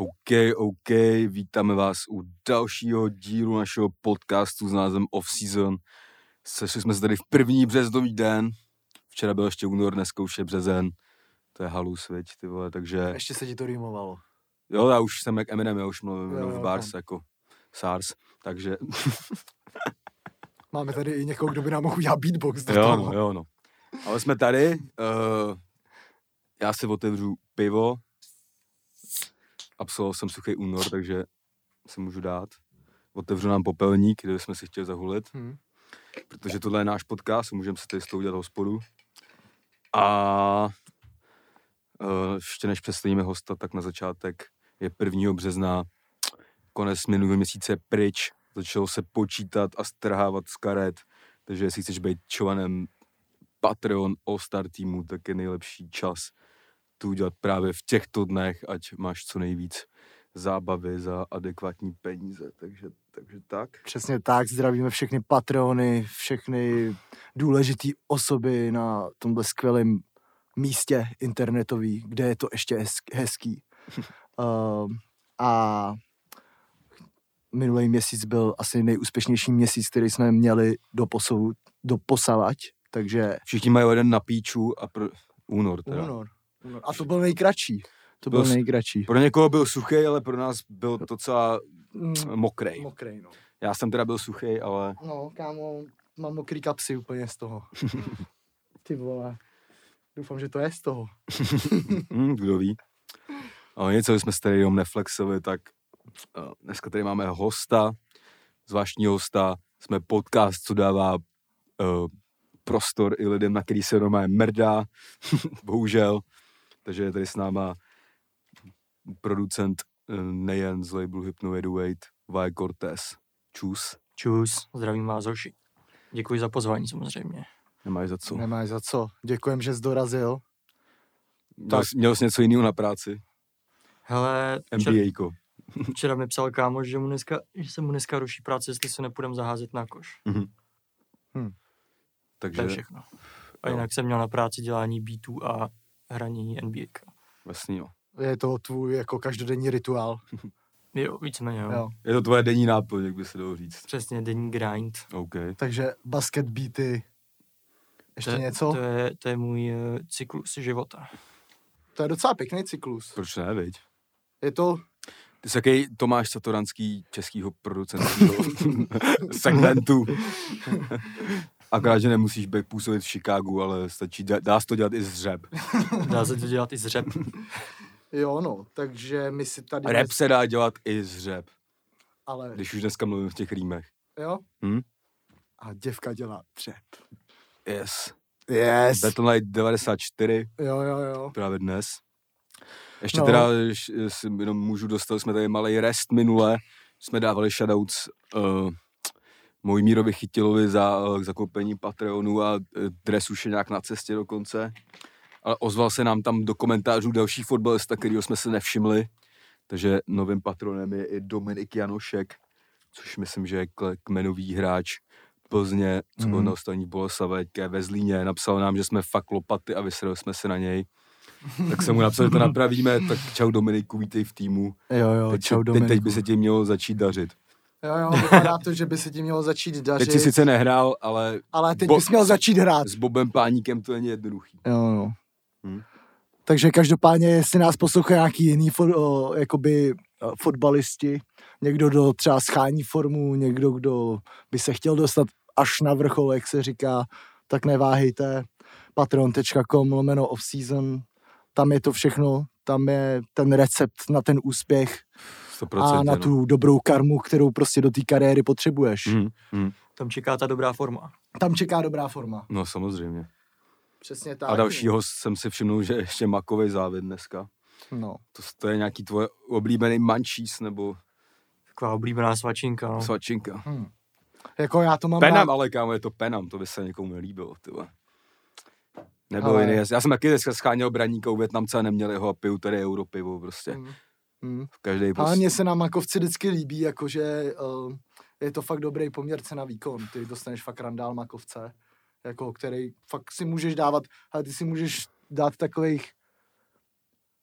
OK, OK, vítáme vás u dalšího dílu našeho podcastu s názvem Off Season. Sešli jsme se tady v první březnový den. Včera byl ještě únor, dneska už je březen. To je halus, viď, ty vole, takže... Ještě se ti to rýmovalo. Jo, já už jsem jak Eminem, já už mluvím Jo, jenom jo, v bars, no. jako SARS, takže... Máme tady i někoho, kdo by nám mohl udělat beatbox. do jo, toho. no, jo, no. Ale jsme tady, uh, já si otevřu pivo. Absolvoval jsem suchý únor, takže si můžu dát. Otevřu nám popelník, kde jsme si chtěli zahulit, Hm. protože tohle je náš podcast, můžeme si tady s tou udělat hospodu. A uh, ještě než představíme hosta, tak na začátek je 1. března, konec minulého měsíce pryč, začalo se počítat a strhávat z karet, takže jestli chceš být členem Patreon All-Star týmu, tak je nejlepší čas to udělat právě v těchto dnech, ať máš co nejvíc zábavy za adekvátní peníze, takže, takže tak. Přesně tak, zdravíme všechny patrony, všechny důležité osoby na tomhle skvělém místě internetový, kde je to ještě hez- hezký. uh, a minulý měsíc byl asi nejúspěšnější měsíc, který jsme měli do, posou, do posavať, takže Všichni mají jeden na píču a pro... únor teda. únor. A to byl nejkratší. To byl, Byl nejkratší. Pro někoho byl suchý, ale pro nás byl docela Mm, mokrej. Mokrej, no. Já jsem teda byl suchý, ale No, kámo, mám mokrý kapsy úplně z toho. Ty vole. Doufám, že to je z toho. hm, kdo ví. Ale něco jsme se tady jenom neflexili, tak dneska tady máme hosta, zvláštního hosta, jsme podcast, co dává uh, prostor i lidem, na který se normálně mrdá, bohužel. Takže je tady s náma producent uh, nejen z labelu Hypno 808, Vi Cortez. Čus, Čus, zdravím vás, hoši. Děkuji za pozvání samozřejmě. nemáš za co. Nemáš za co. Děkujem, že jsi dorazil. Měl, jsi- měl jsi něco jiného na práci? Hele, včera, MBAko. včera mi psal kámoš, že, mu dneska, že se mu dneska ruší práce, jestli se nepůjdem zaházet na koš. Takže To je všechno. A jo. jinak jsem měl na práci dělání beatů a hraní NBA. vlastně jo. Je to tvůj jako každodenní rituál. Jo, víceméně, jo. Jo. Je to tvoje denní náplň, jak by se dalo říct. Přesně, denní grind. OK. Takže basket beaty. Ještě to, něco? To je, to je můj uh, cyklus života. To je docela pěkný cyklus. Proč ne, viď? Je to, Ty jsi jaký Tomáš Satoranský českýho producentského segmentu. Akorát, že nemusíš být působit v Chicagu, ale stačí, dá, dá se to dělat i z řep. Dá se to dělat i z řep. jo no, takže my si tady... Rap se dá dělat i z řep, Ale, když už dneska mluvím v těch rýmech. jo? Hm? A děvka dělá třep. Yes. Yes. Battle Night 94, Jo, jo, jo. právě dnes. Ještě No. teda, si jenom můžu dostat, jsme tady malý rest minule, jsme dávali shoutouts uh, Mojmírovi Chytilovi za uh, zakoupení Patreonu a dres už je nějak na cestě dokonce. Ale ozval se nám tam do komentářů další fotbalista, kterýho jsme se nevšimli. Takže novým patronem je i Dominik Janošek, což myslím, že je kmenový hráč Plzně, co byl Mhm. na ostatní Boleslavě, ve Zlíně. Napsal nám, že jsme fakt lopaty a vysrali jsme se na něj. Tak jsem mu napsal, že to napravíme, tak čau Dominiku, vítej v týmu. Jo, jo, Teď, čau teď, Dominiku. teď by se ti mělo začít dařit. Jo, jo, vypadá to, že by se ti mělo začít dařit, Teď si sice nehrál, ale ale teď Bo- bys měl začít hrát. s Bobem Páníkem to není jednoduchý. Jo, jo. Hm. Takže každopádně, jestli nás poslouchají nějaký jiný fo- o, jakoby o, fotbalisti, někdo, kdo třeba schání formu, někdo, kdo by se chtěl dostat až na vrchol, jak se říká, tak neváhejte. patreon.com lomeno off-season, tam je to všechno, tam je ten recept na ten úspěch 100%. a na no. tu dobrou karmu, kterou prostě do té kariéry potřebuješ. Mm, mm, Tam čeká ta dobrá forma. Tam čeká dobrá forma. no samozřejmě. Přesně tak. A dalšího jsem si všimnul, že ještě makový závěd dneska. No. To, to je nějaký tvoje oblíbený mančís nebo Taková oblíbená svačinka, no. svačinka. Hm. Jako já to mám Penam, rád. ale kámo, je to penam, to by se někomu nelíbilo, ty vole. Nebyl Ale- jiný. Já jsem taky dneska scháněl braníka u Větnamce a neměl jeho a piju tady europivo prostě. Hm. Hm. V Ale prostě. mně se na makovci vždycky líbí, jakože uh, je to fakt dobrý poměr cena výkon. Ty dostaneš fakt randál makovce, jako který fakt si můžeš dávat, ale ty si můžeš dát takových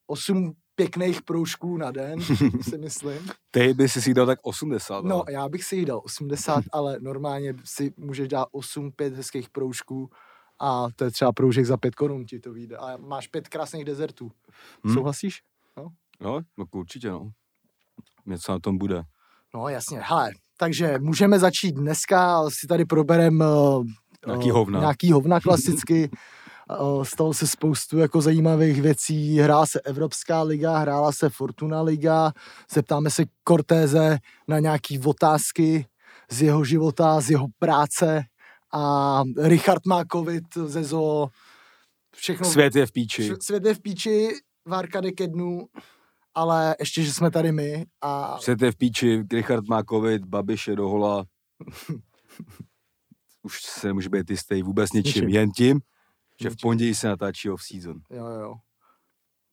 8 pěkných proužků na den, si myslím. Ty by si si dal tak 80. No, ale- já bych si jich dal 80, ale normálně si můžeš dát 8, 5 hezkých proužků a to je třeba proužek za 5 korun ti to vyjde. A máš pět krásných dezertů. Hm. Souhlasíš? No, no určitě, no. Něco na tom bude. No jasně, hele, takže můžeme začít dneska, si tady proberem uh, Nějaký hovna. Nějaký hovna klasicky. Uh, Stalo se spoustu jako zajímavých věcí. Hrála se Evropská liga, hrála se Fortuna liga. Zeptáme se Cortéze na nějaký otázky z jeho života, z jeho práce. A Richard má covid ze zoo. Všechno, Svět je v píči. Svět je v píči, Várka jde ke dnu, ale ještě, že jsme tady my a Svět je v píči, Richard má covid, Babiš je dohola. Už se nemůže být jistý vůbec ničím, Ničím. jen tím, že v pondělí se natáčí off-season. jo, jo, jo.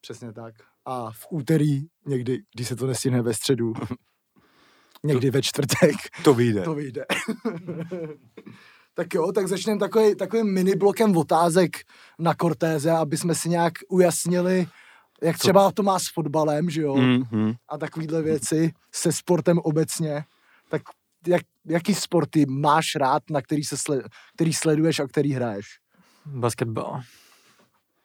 Přesně tak. A v úterý někdy, když se to nestihne ve středu, někdy ve čtvrtek, To vyjde. to vyjde. tak jo, tak začneme takový, takovým mini blokem otázek na Cortéze, aby jsme si nějak ujasnili, jak třeba to má s fotbalem, že jo, Mm-hmm. a takovýhle věci, se sportem obecně. Tak jak, jaký sporty máš rád, na který, se sled, který sleduješ a který hraješ? Basketbal.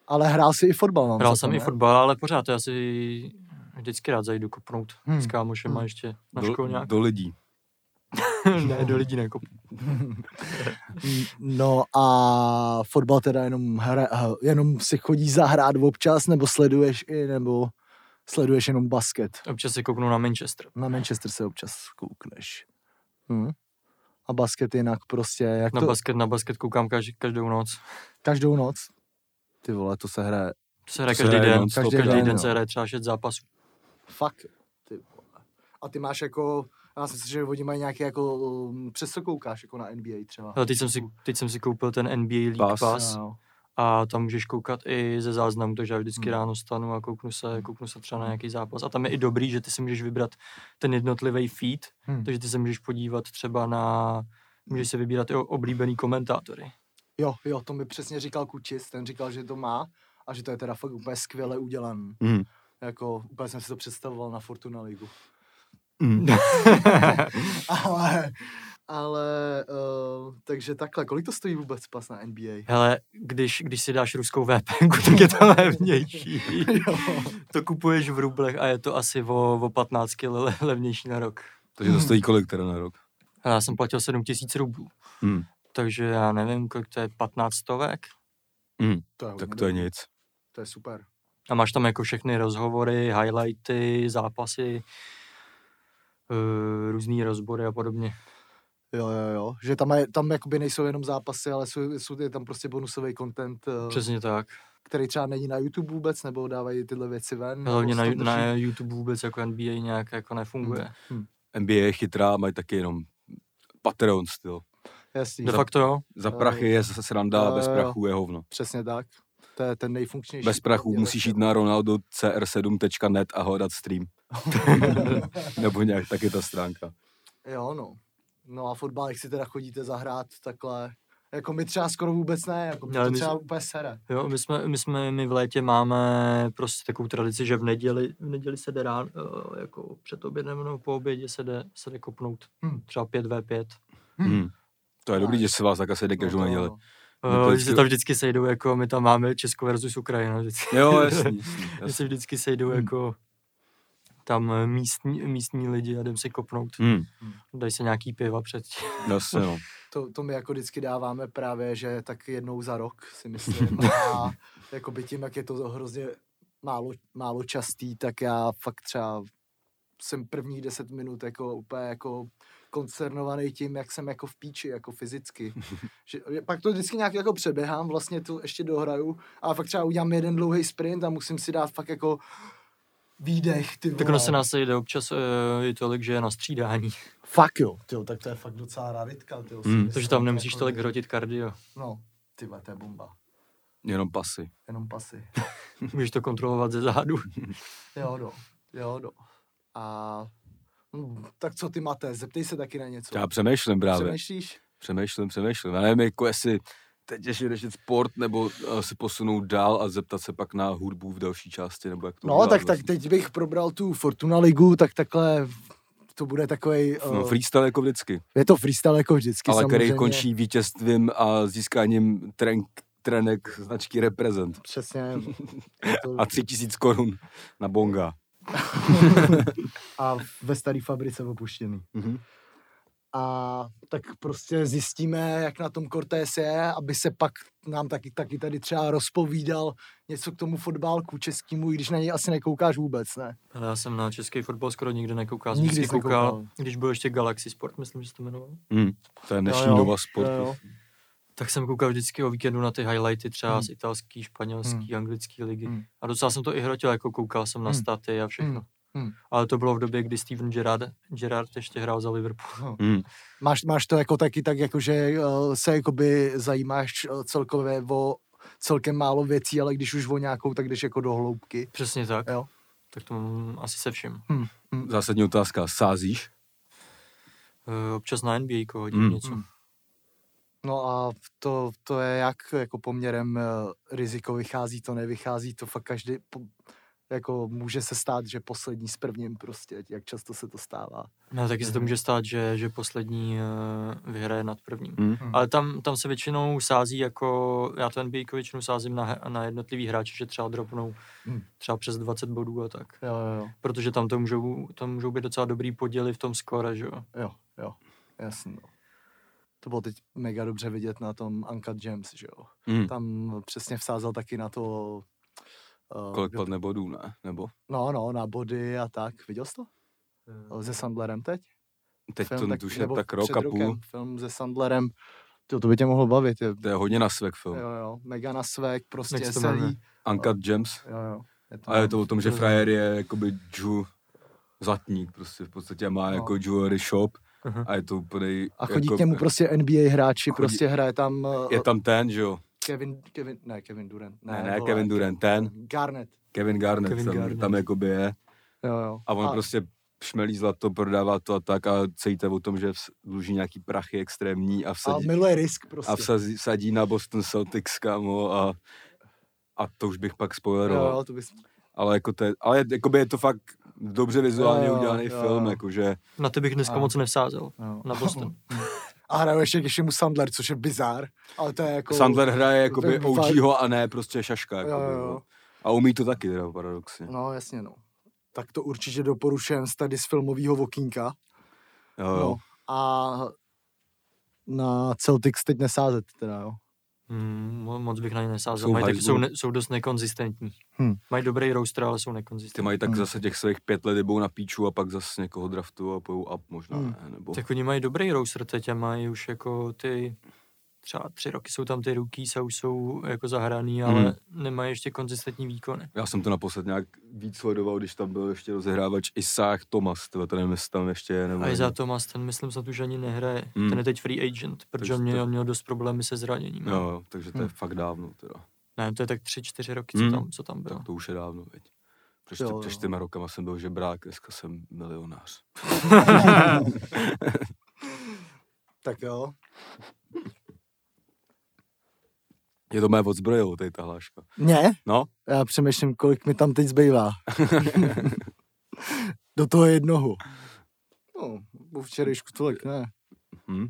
Ale hrál jsi i fotbal, mám Hrál jsem i ne? fotbal, ale pořád já si vždycky rád zajdu kopnout Hmm. s kámošem a Hmm. ještě na Do, školňák. do lidí. ne, do lidí nekop. No a fotbal teda jenom, hra, jenom si chodí zahrát občas, nebo sleduješ i, nebo sleduješ jenom basket? Občas si kouknu na Manchester. Na Manchester se občas koukneš. Hm. A basket jinak prostě, jak Na to, basket, na basket koukám každý, každou noc. každou noc? Ty vole, to se hraje To se hraje každý hraje den. Každý, Každý každý den, den se hraje třeba šest zápasů. Fakt, ty vole. A ty máš jako, já si myslím, že oni mají nějaký jako, um, přes co koukáš, jako na NBA třeba. Ale teď jsem si, teď jsem si koupil ten NBA League Pass. Pass, Jo. a tam můžeš koukat i ze záznamu, takže já vždycky Hmm. ráno stanu a kouknu se, kouknu se třeba na nějaký zápas. A tam je i dobrý, že ty si můžeš vybrat ten jednotlivý feed, Hm. takže ty se můžeš podívat třeba na, můžeš si vybírat i oblíbený komentátory. jo, jo, to mi přesně říkal Kučis, ten říkal, že to má a že to je teda fakt úplně skvěle udělaný. Mm. Jako, úplně jsem si to představoval na Fortuna Ligu. Mm. ale, ale, uh, takže takhle, kolik to stojí vůbec pas na NBA? Hele, když, když si dáš ruskou VPN, tak je to levnější. to kupuješ v rublech a je to asi o, o 15 le, levnější na rok. Takže to stojí kolik teda na rok? Já jsem platil 7 tisíc rublů, Mm. takže já nevím, kolik to je, 15 stovek. Mm. To je, Tak hodně to je nic. To je super. A máš tam jako všechny rozhovory, highlighty, zápasy, různý rozbory a podobně. Jo, jo, jo. Že tam, je, tam jakoby nejsou jenom zápasy, ale jsou, jsou je tam prostě bonusový content, uh, Přesně tak. který třeba není na YouTube vůbec, nebo dávají tyhle věci ven. Hlavně nebo na, na YouTube vůbec jako NBA nějak jako nefunguje. NBA je chytrá, mají taky jenom Patreon styl. Jasný, De facto jo. Za prachy je zase sranda, Jo, bez prachu je hovno. přesně tak. To je ten nejfunkčnější. Bez prachu musíš jít na ronaldo cr7.net a hledat stream. Nebo nějak taky ta stránka. Jo, no. No a fotbal, jak si teda chodíte zahrát takhle, jako my třeba skoro vůbec ne, jako my my třeba jsme- úplně sere. Jo, my jsme, my jsme, my v létě máme prostě takovou tradici, že v neděli, v neděli se jde rán, eh, jako před obědem nebo po obědě se jde, se jde kopnout. Hm. Třeba 5v5. Hmm. To je dobrý, Nice. že se vás tak asi jde každou No neděli. ano. No to že vždycky- se tam vždycky sejdou, jako my tam máme Česko versus Ukrajina vždycky. Jo, jasný, jasný, že jasný. se vždycky sejdou Hmm. jako tam eh, místní, místní lidi a jdem si kopnout. Hmm, Dají se nějaký piva před jasně, no. To, to my jako vždycky dáváme právě, že tak jednou za rok si myslím. A jako by tím, jak je to hrozně málo, málo častý, tak já fakt třeba jsem prvních deset minut jako úplně jako koncernovaný tím, jak jsem jako v píči, jako fyzicky. že, pak to vždycky nějak jako přeběhám, vlastně to ještě dohraju, a fakt třeba udělám jeden dlouhý sprint a musím si dát fakt jako výdech, ty Tak ono se nás sejde občas uh, i tolik, že je na střídání. Fakt jo, tyjo, tak to je fakt docela raritka, tyjo, Hmm. myslím, Takže tam to nemusíš jako- tolik hrotit kardio. No, ty to je bomba. Jenom pasy. Jenom pasy. Můžeš to kontrolovat ze zádu. Jo, no. Jo, no. A hm, tak co ty, Mate, zeptej se taky na něco. Já přemýšlím právě. Přemýšlíš? Přemýšlím, přemýšlím. Já nevím, jako jestli teď ještě řešit sport, nebo eh, se posunout dál a zeptat se pak na hudbu v další části, nebo jak to No, tak, tak vlastně. teď bych probral tu Fortuna ligu, tak takhle to bude takový. No, freestyle jako vždycky, je to freestyle jako vždycky. ale který samozřejmě. končí vítězstvím a získáním tren, trenek značky Represent. Přesně. To, A tři tisíc korun na bonga. A ve staré fabrice opuštěný. Mhm. A tak prostě zjistíme, jak na tom Cortés je, aby se pak nám taky, taky tady třeba rozpovídal něco k tomu fotbálku českému, i když na něj asi nekoukáš vůbec, ne? Ale já jsem na český fotbal skoro nikdy nekoukal. Jsem Nikdy jsi koukal, nekoukal. když byl ještě Galaxy Sport, myslím, že se to jmenovalo. Hmm. To je dnešní Jo, jo, nova sport. jo, jo. Tak jsem koukal vždycky o víkendu na ty highlighty třeba Hmm. z italský, španělský, anglický ligy. Hmm. A docela jsem to i hrotil, jako koukal jsem na Hmm. staty a všechno. Hmm. Hmm. Ale to bylo v době, kdy Steven Gerrard, Gerrard ještě hrál za Liverpool. Hmm. Máš, máš to jako taky tak, jako že uh, se jakoby zajímáš uh, celkově o celkem málo věcí, ale když už o nějakou, tak jdeš jako do hloubky. Přesně tak. Jo. Tak to mám asi se vším. Zásadní otázka, sázíš? Uh, občas na NBA hodím Hmm. něco. Hmm. No a to, to je jak jako poměrem uh, riziko vychází, to nevychází, to fakt každý, po, jako může se stát, že poslední s prvním prostě, jak často se to stává. No, taky se to Mhm. může stát, že, že poslední uh, vyhraje nad prvním. Hmm. Ale tam, tam se většinou sází jako, já to NBA většinou sázím na, na jednotlivý hráče, že třeba dropnou Hmm. třeba přes 20 bodů a tak. Jo, jo, jo, Protože tam to můžou, tam můžou být docela dobrý poděly v tom skore, že jo. jo, jo, jasně. No. To bylo teď mega dobře vidět na tom Uncut Gems, že jo. Hmm. Tam přesně vsázel taky na to... Uh, Kolik padne bodů, ne? Nebo? No, no, na body a tak. Viděl jsi to? Eh, Se Sandlerem teď? Teď to už je nebo tak rok a půl. Film se Sandlerem. To, to by tě mohlo bavit. Je, To je hodně na svek film. jo, jo, mega na svek, prostě to celý. Uncut Gems. Jo, jo. Je to, A je to o tom, že to frajer je jakoby Jew zlatník, prostě v podstatě má No. jako jewelry shop Aha. a je to úplně... a chodí jako, k němu prostě NBA hráči, chodí- prostě hraje tam eh, Je tam ten, že jo? Kevin, Kevin, ne, Kevin Durant. Ne, ne, vole, Kevin Durant, ten. Garnett. Kevin Garnett, Kevin tam, Garnett. tam jakoby je. Jo, jo. A on prostě šmelí zlato, prodává to a tak a je o tom, že dluží nějaký prachy extrémní a a vsadí, miluje risk prostě. a vsadí, vsadí na Boston Celtics, kámo, a, a to už bych pak jo, spoileroval. jo, to bys... Ale, jako to je, ale jakoby je to fakt dobře vizuálně Jo, jo, udělaný jo, film, jo. jakože Na ty bych dneska A- moc nevsázel. Jo. Na Boston. A hraje ještě ještě mu Sandler, což je bizár, ale to je jako... Sandler hraje jakoby je fakt- OGho a ne prostě šaška. Jo, Jakoby, jo, jo. A umí to taky, teda, paradoxně. No, jasně, no. Tak to určitě doporučujem z tady z filmového vokínka. Jo, jo. No. A na Celtics teď nesázet, teda, jo. Hmm, mo- moc bych na ně nesázel. Jsou Mají taky, hajzlu. jsou, ne, jsou dost nekonzistentní. Hm. Mají dobrý roster, ale jsou Ty nekonzistentní. mají tak Hmm. zase těch svých pět let budou na píču a pak zase někoho draftu a pojou up možná, Hmm. ne? Nebo... Tak oni mají dobrý roster teď a mají už jako ty třeba tři roky jsou tam ty rookies a už jsou jako zahraný, ale Hmm. nemají ještě konzistentní výkony. Já jsem to naposled nějak víc sledoval, když tam byl ještě rozehrávač Thomas, tyhle, to nevím, jestli tam ještě je, nebo A i za Thomas, ten myslím snad už ani nehraje. Hmm. Ten je teď free agent, protože Takže on měl, to- měl dost problémy se zraněním. Jo, jo, takže to je Hmm. fakt dávno, teda. Ne, to je tak tři, čtyři roky, co Hmm. tam, co tam bylo. Tak to už je dávno, veď. Před, jo. před čtyřma rokama jsem byl žebrák, dneska jsem milionář. Tak jo. Je to mé odzbrojilo, tady ta hláška. Ne? No, Já přemýšlím, kolik mi tam teď zbývá. Do toho jednoho. No, po včerejšku tolik, ne. hm.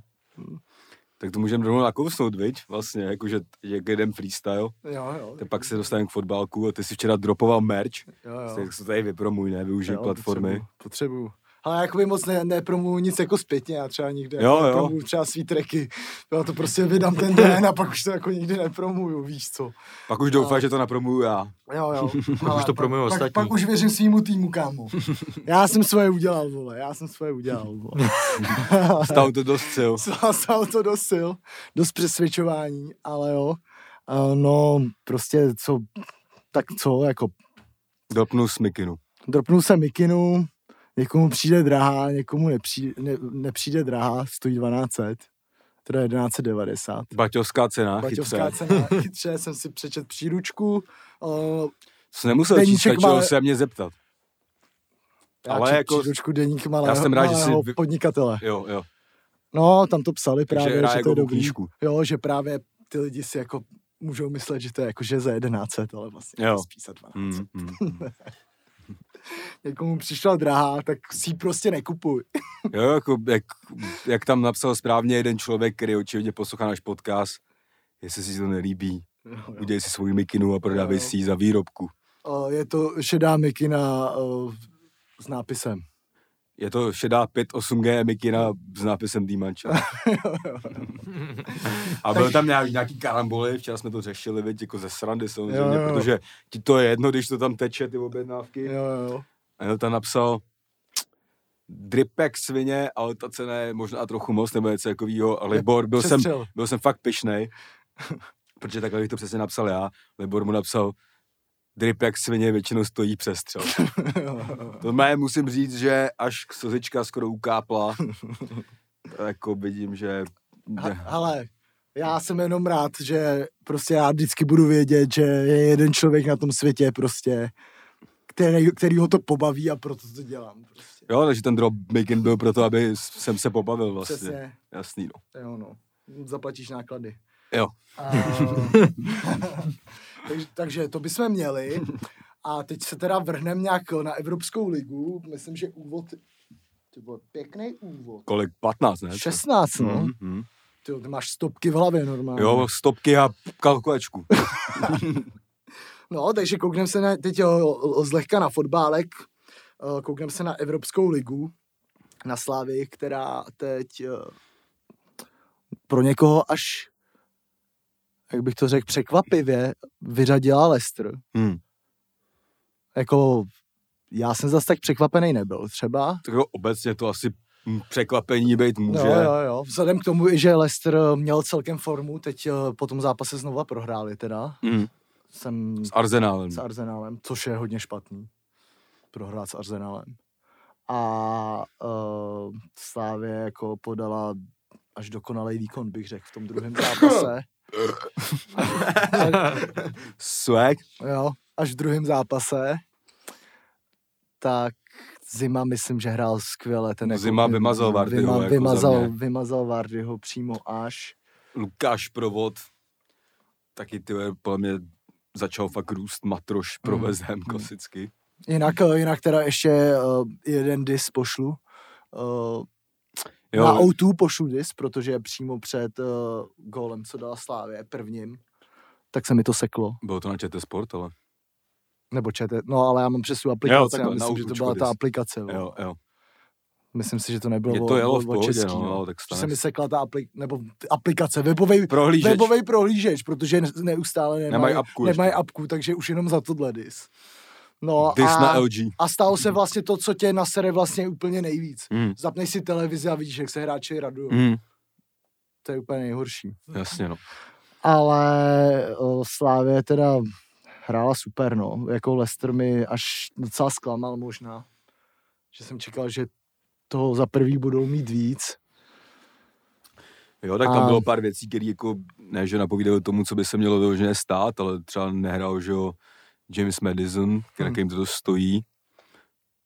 Tak to můžeme rovnou nakousnout, viď? Vlastně, jakože jak jeden freestyle. Jo, jo. Tak pak se dostaneme k fotbalku a ty si včera dropoval merch. Jo, jo. Tak se tady vypromuj, ne? Využij Jo, platformy. Potřebuju. potřebuju. Ale jakoby moc ne, nepromuju nic jako zpětně, já třeba nikde Jo, jo. nepromuju třeba svý tracky. Já to prostě vydám ten den a pak už to jako nikdy nepromuju, víš co. Pak už doufáš, že to napromuju já. Jo, jo. už to promuju pak, ostatní. pak už věřím svýmu týmu, kámo. Já jsem svoje udělal, vole, já jsem svoje udělal, vole. Stál to dost sil. Stalo to dost sil, dost přesvědčování, ale jo. Uh, no, prostě co, tak co, jako Dropnu smikinu. dropnul jsem mikinu, někomu přijde drahá, někomu nepřijde, ne, nepřijde drahá, stojí 1200, teda 1190. Baťovská cena, Baťovská chytře. cena, chytře, jsem si přečet příručku, uh, Jsi nemusel číst, stačilo má- se mě zeptat. já Ale jako- příručku deník malého, jsem rád, že jsi malého vy- podnikatele. Jo, jo. No, tam to psali právě, hraje že to jako je dobrý. knížku. Jo, že právě ty lidi si jako můžou myslet, že to je jako, že za 1100, ale vlastně jo. spíš za 12. Mm, mm, mm. Někomu přišla drahá, tak si ji prostě nekupuj. Jo, jako, jak, jak tam napsal správně jeden člověk, který očividně poslouchá náš podcast, jestli si to nelíbí, udělej si svou mikinu a prodávej Jo. si ji za výrobku. Je to šedá mikina s nápisem. Je to šedá 5.8G mikina s nápisem Dýmanča. A byl tam nějaký, nějaký karamboly, včera jsme to řešili, věď, jako ze srandy samozřejmě, Jo, jo. protože ti to je jedno, když to tam teče, ty objednávky. Jo, jo. A on tam napsal dripek svině, ale ta cena je možná trochu moc, nebo něco takového. A Libor, byl jsem, byl jsem fakt pišnej, protože takhle bych to přesně napsal já. Libor mu napsal, dripek svině většinou stojí přestřel. to mé musím říct, že až k slzička skoro ukápla, tak jako vidím, že... Hele, já jsem jenom rád, že prostě já vždycky budu vědět, že je jeden člověk na tom světě prostě, který, který ho to pobaví a proto to dělám. Prostě. Jo, takže ten drop making byl proto, aby jsem se pobavil vlastně. Přesně, Jasný, no. jo no. Zaplatíš náklady. Jo. A, takže, takže to bychom měli. A teď se teda vrhneme nějak na Evropskou ligu. Myslím, že úvod, to byl pěkný úvod. Kolik? 15, ne? 16, no. Mhm, mhm. Ty, ty máš stopky v hlavě normálně. Jo, stopky a kalkulačku. No, takže koukneme se na, teď o, o, zlehka na fotbálek, koukneme se na Evropskou ligu, na Slávy, která teď pro někoho až, jak bych to řekl, překvapivě vyřadila Leicester. Hmm. Jako, já jsem zase tak překvapený nebyl třeba. Tak jo, obecně to asi překvapení být může. Jo, jo, jo. Vzhledem k tomu, že Leicester měl celkem formu, teď eh, po tom zápase znova prohráli teda. Hmm. Jsem S Arzenálem. s Arsenálem, což je hodně špatný. Prohrát s Arsenálem. A uh, Slávě jako podala až dokonalý výkon, bych řekl, v tom druhém zápase. Swag. jo, až v druhém zápase. Tak Zima, myslím, že hrál skvěle. Ten jako, Zima vymazal Vardyho vyma, jako za vymazal, vymazal Vardyho přímo až. Lukáš Provod. Taky ty podle mě začal fakt růst matroš pro Mhm. West Ham klasicky. Jinak, eh, jinak teda ještě uh, jeden dis pošlu. Jo, Na O2 pošlu dis, protože je přímo před uh, gólem, co dala Slávě, prvním. Tak se mi to seklo. bylo to na ČT Sport, ale Nebo čete, no ale já mám přes tu aplikaci, takhle, já myslím, že to byla ta aplikace. Jo. jo, jo. Myslím si, že to nebylo Je to jelo o- v pohodě, český, no, tak Že stane se mi se. sekla ta apli- nebo aplikace, webovej, Prohlížeč. webovej prohlížeč, protože ne- neustále nemají, Nemají apku nemají apku, takže už jenom za tohle dis. No Dis a, na LG. a stalo se vlastně to, co tě nasere vlastně úplně nejvíc. Mm. Zapneš si televizi a vidíš, jak se hráči radují. Mm. To je úplně nejhorší. Jasně, no. ale o, Slávě teda hrála super, no. Jako Leicester mi až docela zklamal možná, že jsem čekal, že toho za prvý budou mít víc. Jo, tak tam A- bylo pár věcí, které jako, ne, že napovídaly tomu, co by se mělo vyloženě stát, ale třeba nehrál, že jo, James Madison, Hmm. hmm. to stojí.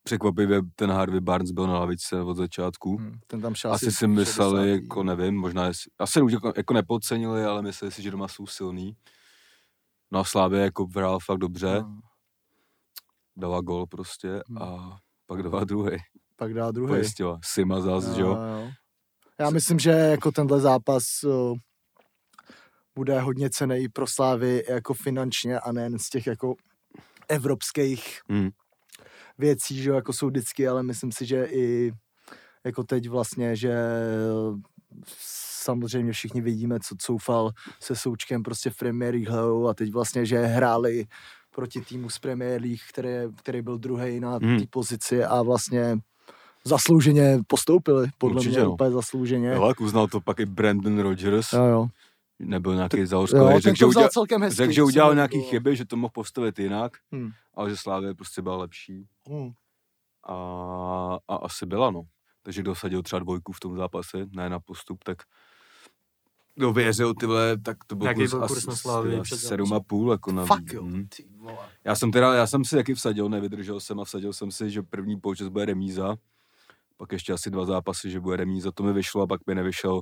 Překvapivě ten Harvey Barnes byl na lavičce od začátku. Hm, Ten tam šel Asi si mysleli, 60. jako nevím, možná, jestli, asi už jako, jako nepodcenili, ale mysleli si, že doma jsou silný. No a Slávě jako hrál fakt dobře, No, dala gol prostě Hmm. a pak dala druhý. pak dá druhý. Pojistila. Sima zás, že jo. jo. Já myslím, že jako tenhle zápas o, bude hodně cený pro Slávy jako finančně a nejen z těch jako evropských Hmm. věcí, že jako jsou vždycky, ale myslím si, že i jako teď vlastně, že samozřejmě všichni vidíme, co coufal se Součkem prostě v Premier League a teď vlastně, že hráli proti týmu z Premier League, který, který byl druhý na té Hmm. pozici a vlastně zaslouženě postoupili, podle Určitě, mě no. úplně zaslouženě. Jo, jak uznal to pak i Brandon Rodgers, Jo, jo. Nebyl nějaký ten řekl, že, udělal, celkem hezky. řekl, že udělal nějaký líbilo. chyby, že to mohl postavit jinak, Hmm. ale že Slávě prostě byla lepší Hmm. a, a asi byla, no. Takže kdo sadil třeba dvojku v tom zápase, ne na postup, tak kdo věřil, ty vole, tak to byl Jaký kurz byl asi kurz na zápasem? sedm a půl, jako na... Fakt jo, hm. ty vole. Já jsem teda, já jsem si taky vsadil, nevydržel jsem a vsadil jsem si, že první poučas bude remíza, pak ještě asi dva zápasy, že bude remíza, to mi vyšlo a pak mi nevyšel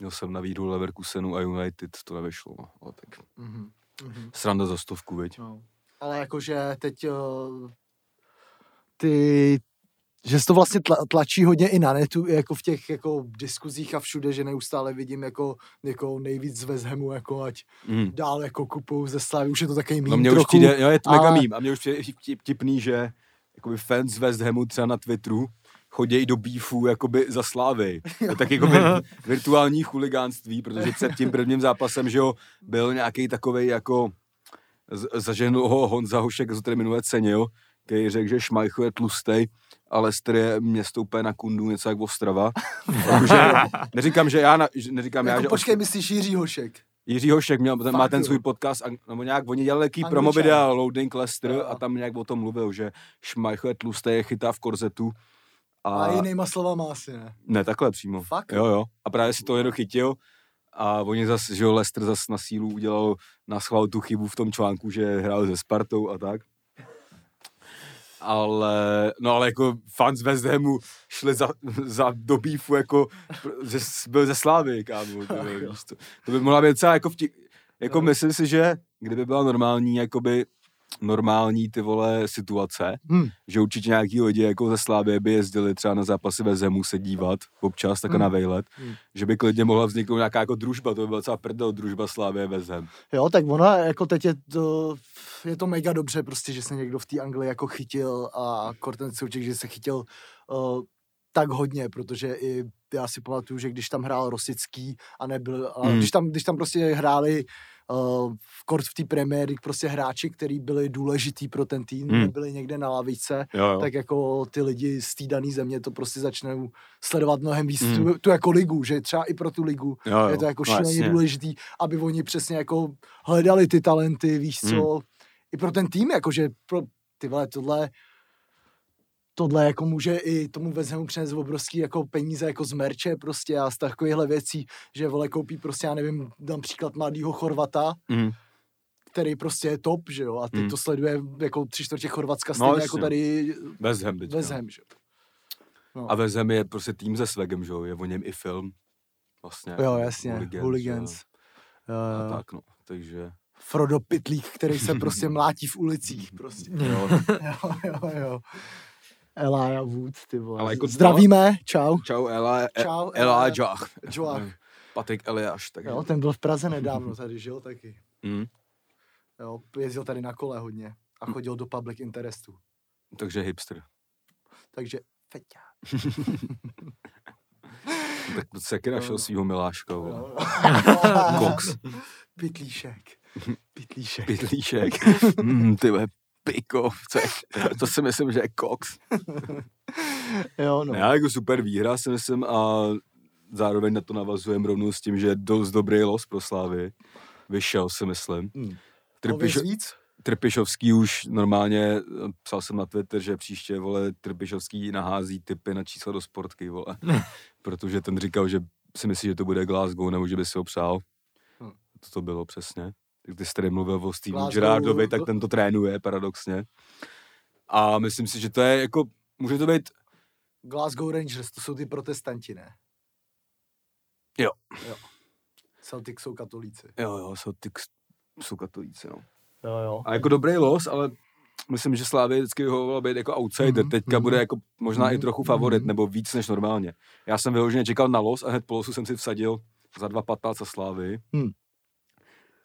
Měl jsem na výhru Leverkusenu a United, to nevyšlo, no. Ale tak Mhm. Mhm. sranda za stovku, viď? No. Ale jakože teď uh, ty, že se to vlastně tla, tlačí hodně i na netu, jako v těch jako diskuzích a všude, že neustále vidím jako, jako nejvíc z West Hamu, jako ať Mm. dál jako kupou ze Slavy, už je to takový mým No mě už trochu, přijde, jo, je to mega ale- mím. A mě už přijde vtip- vtipný, že jakoby fans West Hamu třeba na Twitteru chodí do beefu jakoby za slávy. To tak jakoby virtuální chuligánství, protože před tím prvním zápasem, že jo, byl nějaký takovej jako zaženul ho Honza Hošek, co tady minule cenil, který řekl, že Šmajcho je tlustej, a Leicester je město úplně na kundu, něco jak Ostrava. Takže neříkám, že já, na, že- neříkám já, jako že počkej, myslíš Jiří Hošek? Jiří Hošek měl, ten, má ten svůj podcast, nebo nějak, oni dělali jaký Angličan. promo videa Loading Leicester Jo. a tam nějak o tom mluvil, že Šmajcho je tlustý, je chytá v korzetu. A, A, jinýma slovama asi ne. ne, takhle přímo. Fakt? Jo, jo. A právě si to někdo chytil a oni zas, že jo, Leicester zas na sílu udělal na schvál tu chybu v tom článku, že hrál se Spartou a tak. Ale, no ale jako fans West Hamu šli za, za do beefu, jako, že byl ze Slávy, kámo. To, to, to by mohla být celá jako vtip, jako No. myslím si, že kdyby byla normální, jakoby normální ty vole situace, Hm. že určitě nějaký lidi jako ze Slávy by jezdili třeba na zápasy ve Zemu se dívat občas, tak Hmm. na vejlet, Hmm. že by klidně mohla vzniknout nějaká jako družba, to by byla celá prdel družba Slávy ve Zem. Jo, tak ona jako teď je to, je to mega dobře prostě, že se někdo v té Anglii jako chytil a Korten Souček, že se chytil uh, tak hodně, protože i já si pamatuju, že když tam hrál Rosický a nebyl, a Mm. když, tam, když tam prostě hráli uh, v kort v té League prostě hráči, kteří byli důležitý pro ten tým, Mm. nebyli někde na lavice, Jo, jo. tak jako ty lidi z té dané země to prostě začnou sledovat mnohem víc, Mm. tu, tu jako ligu, že třeba i pro tu ligu jo, jo. je to jako no, šíleně jasně. důležitý, aby oni přesně jako hledali ty talenty, víš co, Hmm. i pro ten tým, jakože pro ty vole, tohle, tohle jako může i tomu vezmu přinést obrovský jako peníze jako z merče prostě a z takovýchhle věcí, že vole koupí prostě, já nevím, dám příklad mladýho Chorvata, Mm. který prostě je top, že jo, a teď Hmm. to sleduje jako tři čtvrtě Chorvatska No, stejně jasně. jako tady West Ham teďka. West Ham, že jo. No. A West Ham je prostě tým se swagem, že jo, je o něm i film. Vlastně. Jo, jasně, Hooligans, Hooligans. jo. A jo. tak no, takže... Frodo Pitlík, který se prostě mlátí v ulicích, prostě. Jo, Jo, jo, jo. Elijah Wood, ty vole. Ale jako- Zdravíme, čau. čau Ela, Čau, Elijah. Joach. Patrik Eliáš, takže... Jo, ten byl v Praze nedávno tady, žil taky. Mm. Jo, jezdil tady na kole hodně a chodil do public interestu. Takže hipster. Takže feťa. Tak se taky našel Jo. svýho miláška, vole. Jo. Koks. Pitlíšek. Pitlíšek. Pitlíšek. Mm, ty je, to si myslím, že je koks. Jo, no. Já jako super výhra si myslím a zároveň na to navazujeme rovnou s tím, že je dost dobrý los pro Slávy. Vyšel si myslím. Hmm. Trpiš, víc? Trpišovský už normálně, psal jsem na Twitter, že příště, vole, Trpišovský nahází typy na čísla do sportky, vole. Protože ten říkal, že si myslí, že to bude Glasgow, nebo že by si ho přál. Hm. To to bylo přesně. Tak ty jsi tady mluvil o Steve Gerardovi, tak ten to trénuje paradoxně. A myslím si, že to je jako, může to být Glasgow Rangers, to jsou ty protestanti, ne? Jo. jo. Celtic jsou katolíci. Jo, jo, jsou, ty, jsou katolíci, no. Jo, jo. A jako dobrý los, ale myslím, že Slávě vždycky vyhovoval být jako outsider. Mhm, Teďka mhm. bude jako možná i Mhm, trochu favorit, mhm. nebo víc než normálně. Já jsem vyloženě čekal na los a hned po losu jsem si vsadil za 2,15 za Slávy. Hmm.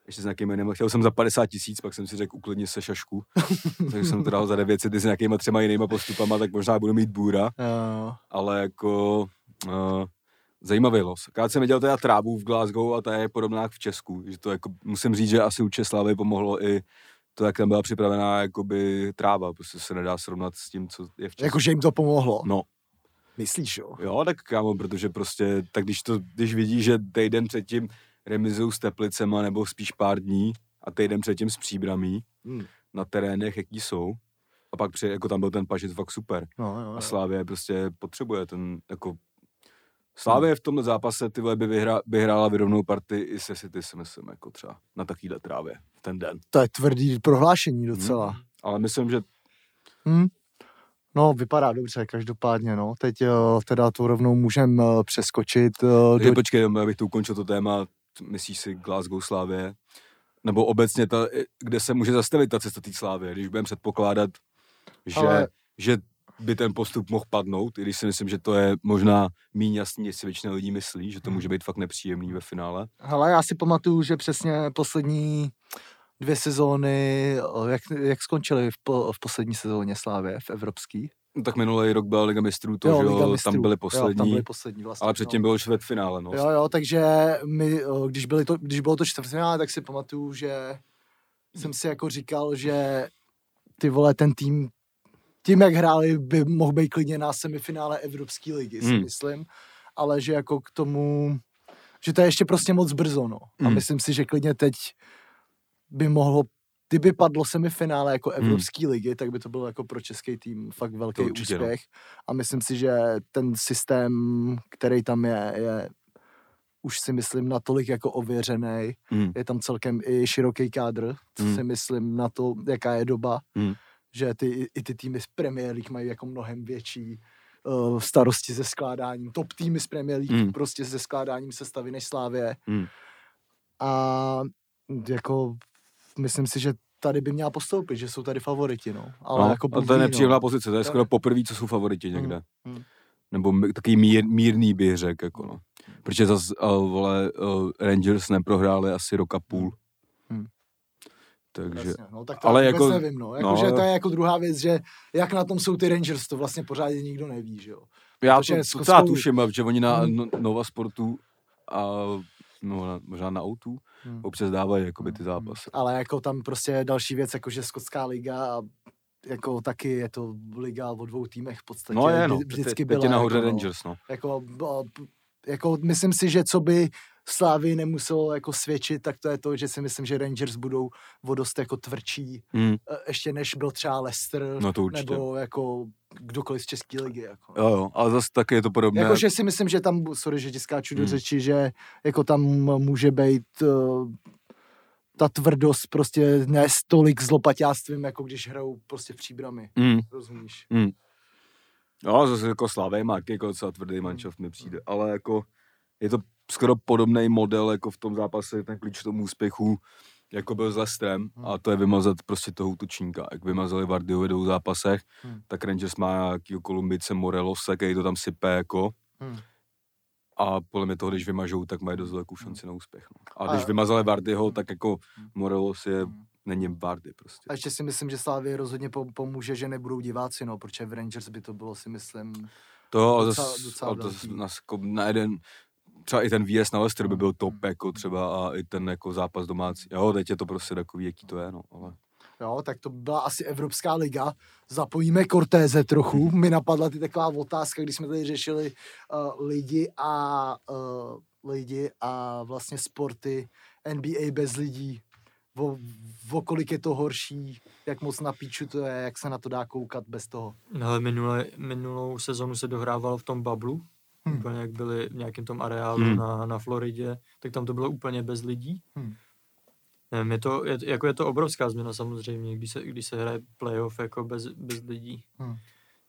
Ještě s nějakým jiným. Chtěl jsem za 50 tisíc, pak jsem si řekl uklidni se šašku. Takže jsem to dal za 900 i s nějakýma třema jinýma postupama, tak možná budu mít bůra. Jo. Ale jako uh, zajímavý los. Akorát jsem viděl teda trávu v Glasgow a ta je podobná jak v Česku. Že to jako, musím říct, že asi u Slávy pomohlo i to, jak tam byla připravená jakoby tráva. Prostě se nedá srovnat s tím, co je v Česku. Jakože jim to pomohlo. No, Myslíš, jo? jo, tak kámo, protože prostě, tak když to, když vidíš, že týden předtím remizují s Teplicema, nebo spíš pár dní, a týden předtím s Příbramí, Hmm. na terénech, jaký jsou, a pak při, jako tam byl ten pažit fakt super. No, jo, A jo. Slávě prostě potřebuje ten, jako... Slávě v tomhle zápase ty vole by, vyhra, by hrála vyrovnou partii i se City, si myslím, jako třeba na takovýhle trávě v ten den. To je tvrdý prohlášení docela. Ale myslím, že Hmm. No, vypadá dobře, každopádně, no. Teď uh, teda to rovnou můžem uh, přeskočit uh, Takže do... počkej, abych to ukončil to téma, myslíš si Glasgow Slávě, nebo obecně, ta, kde se může zastavit ta cesta té Slávě, když budeme předpokládat, že, Ale- že by ten postup mohl padnout, i když si myslím, že to je možná méně jasný, než si většina lidí myslí, že to může být fakt nepříjemný ve finále. Hele, já si pamatuju, že přesně poslední dvě sezóny, jak, jak skončily v, po, v poslední sezóně Slávě v evropský? No, tak minulý rok byla Liga mistrů, to, jo, že Liga jo, mistrů. tam byli Jo, poslední, tam byli poslední vlastně. ale předtím byl čtvrtfinále, no. Jo, jo, takže my, když, byli to, když bylo to čtvrtfinále, tak si pamatuju, že jsem si jako říkal, že ty vole, ten tým, tím, jak hráli, by mohl být klidně na semifinále Evropské ligy, si Hmm. myslím, ale že jako k tomu, že to je ještě prostě moc brzo, no. A Hmm. myslím si, že klidně teď by mohlo kdyby padlo semifinále jako Hmm. Evropské ligy, tak by to byl jako pro český tým fakt velký To určitě, no. úspěch. A myslím si, že ten systém, který tam je, je už si myslím natolik jako ověřený. Mm. Je tam celkem i široký kádr, co Hmm. si myslím na to, jaká je doba. Mm. Že ty, i ty týmy z Premier League mají jako mnohem větší uh, starosti se skládáním. Top týmy z Premier League Hmm. prostě se skládáním sestavy než Slávě. Mm. A jako myslím si, že tady by měla postoupit, že jsou tady favoriti, no. Ale no, jako to je ví, nepříjemná no. pozice, to je skoro poprvé, co jsou favoriti někde. mm. Nebo takový mír, mírný bych řekl, jako no. Protože zase, uh, vole, uh, Rangers neprohráli asi rok a půl. Hmm. Takže, Jasně, no, tak to ale jako- nevím, no. Jako, no, že to je jako druhá věc, že jak na tom jsou ty Rangers, to vlastně pořádně nikdo neví, že jo. já protože to s docela tuším, že oni na Hmm. no, Nova Sportu a no, na, možná na Outu Hmm. občas dávají jakoby ty zápasy. Ale jako tam prostě je další věc, jako že Skotská liga a jako taky je to liga o dvou týmech v podstatě. No je, no, Vždy- vždycky teď, teď je byla. nahoře jako, no. Rangers, no. Jako, jako myslím si, že co by Slávy nemuselo jako svědčit, tak to je to, že si myslím, že Rangers budou o dost jako tvrdší, Mm, eh, ještě než byl třeba Leicester, no to určitě. nebo jako kdokoliv z České ligy. Jako. Jo, jo, ale zase taky je to podobné. Jakože si myslím, že tam, sorry, že ti skáču do Hmm. řeči, že jako tam může být uh, ta tvrdost prostě ne tolik zlopaťástvím, jako když hrajou prostě v příbrami, Mm, rozumíš? jo, zase jako Slavej má jako docela tvrdý manšaft mi přijde, ale jako je to skoro podobný model jako v tom zápase, ten klíč k tomu úspěchu, jako byl s Lestrem Hmm. a to je vymazat prostě toho útočníka. Jak vymazali Vardyho ve dvou zápasech, Hmm. tak Rangers má nějakýho Kolumbice Morelose, který to tam sype jako Hmm. a podle mě toho, když vymažou, tak mají dost velkou šanci na úspěch. No. A A- když vymazali Vardyho, tak jako Hmm. Morelos je, Hmm. není Vardy prostě. A ještě si myslím, že Slávě rozhodně pom- pomůže, že nebudou diváci, no, protože v Rangers by to bylo si myslím, To Docela- docela ale to jako na jeden, třeba i ten výjezd na Leicester by byl top, Mm. jako třeba a i ten jako zápas domácí. Jo, teď je to prostě takový, jaký to je, no, ale... jo, tak to byla asi Evropská liga. Zapojíme Cortéze trochu. Mi napadla ty taková otázka, když jsme tady řešili uh, lidi a uh, lidi a vlastně sporty NBA bez lidí. O, o kolik je to horší, jak moc na píču to je, jak se na to dá koukat bez toho. No, minule, minulou sezonu se dohrávalo v tom bablu, Hmm. hmm. úplně jak byli v nějakém tom areálu Hmm. hmm. na, na Floridě, tak tam to bylo úplně bez lidí. Hmm. Nevím, je to, je, jako je to obrovská změna samozřejmě, když se, když se hraje playoff jako bez, bez lidí. Hmm.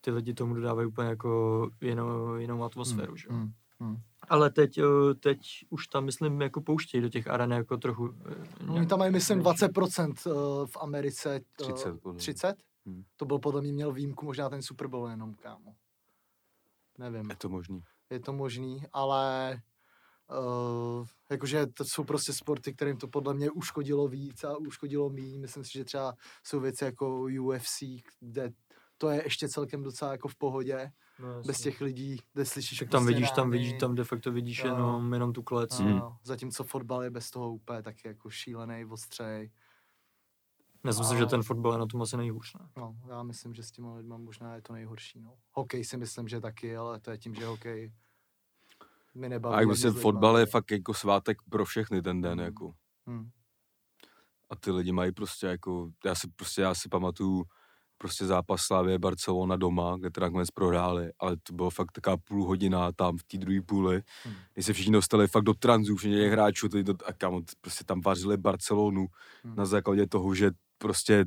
Ty lidi tomu dodávají úplně jako jinou, jinou atmosféru, Hmm, že? hmm, hmm. Ale teď, teď už tam, myslím, jako pouštějí do těch aren jako trochu. Oni nějak tam mají, myslím, větší. 20% uh, v Americe. uh, 30 podle mě. 30? Hmm. To byl podle mě měl výjimku, možná ten Super Bowl jenom, kámo. Nevím. Je to možný. Je to možný, ale uh, jakože to jsou prostě sporty, kterým to podle mě uškodilo víc a uškodilo míň. Myslím si, že třeba jsou věci jako UFC, kde to je ještě celkem docela jako v pohodě, No, bez těch lidí, kde slyšíš Tak tam prostě vidíš, tam rány vidíš, tam de facto vidíš Jo. jenom, jenom tu klec. a Hmm. Zatímco fotbal je bez toho úplně taky jako šílený, ostřej. Já si myslím, a- že ten fotbal je na tom asi nejhůř. Ne? No, já myslím, že s těma lidma možná je to nejhorší. No. Hokej si myslím, že taky, ale to je tím, že hokej mi nebaví. A jak lidma. fotbal je fakt jako svátek pro všechny ten den, Hmm. jako. Hmm. A ty lidi mají prostě jako, já si prostě, já si pamatuju prostě zápas Slávě Barcelona doma, kde teda nakonec prohráli, ale to bylo fakt taková půl hodina tam v té druhé půli, Hmm. kdy se všichni dostali fakt do tranzů, všichni těch hráčů, ty do, a kam, prostě tam vařili Barcelonu Hmm. na základě toho, že prostě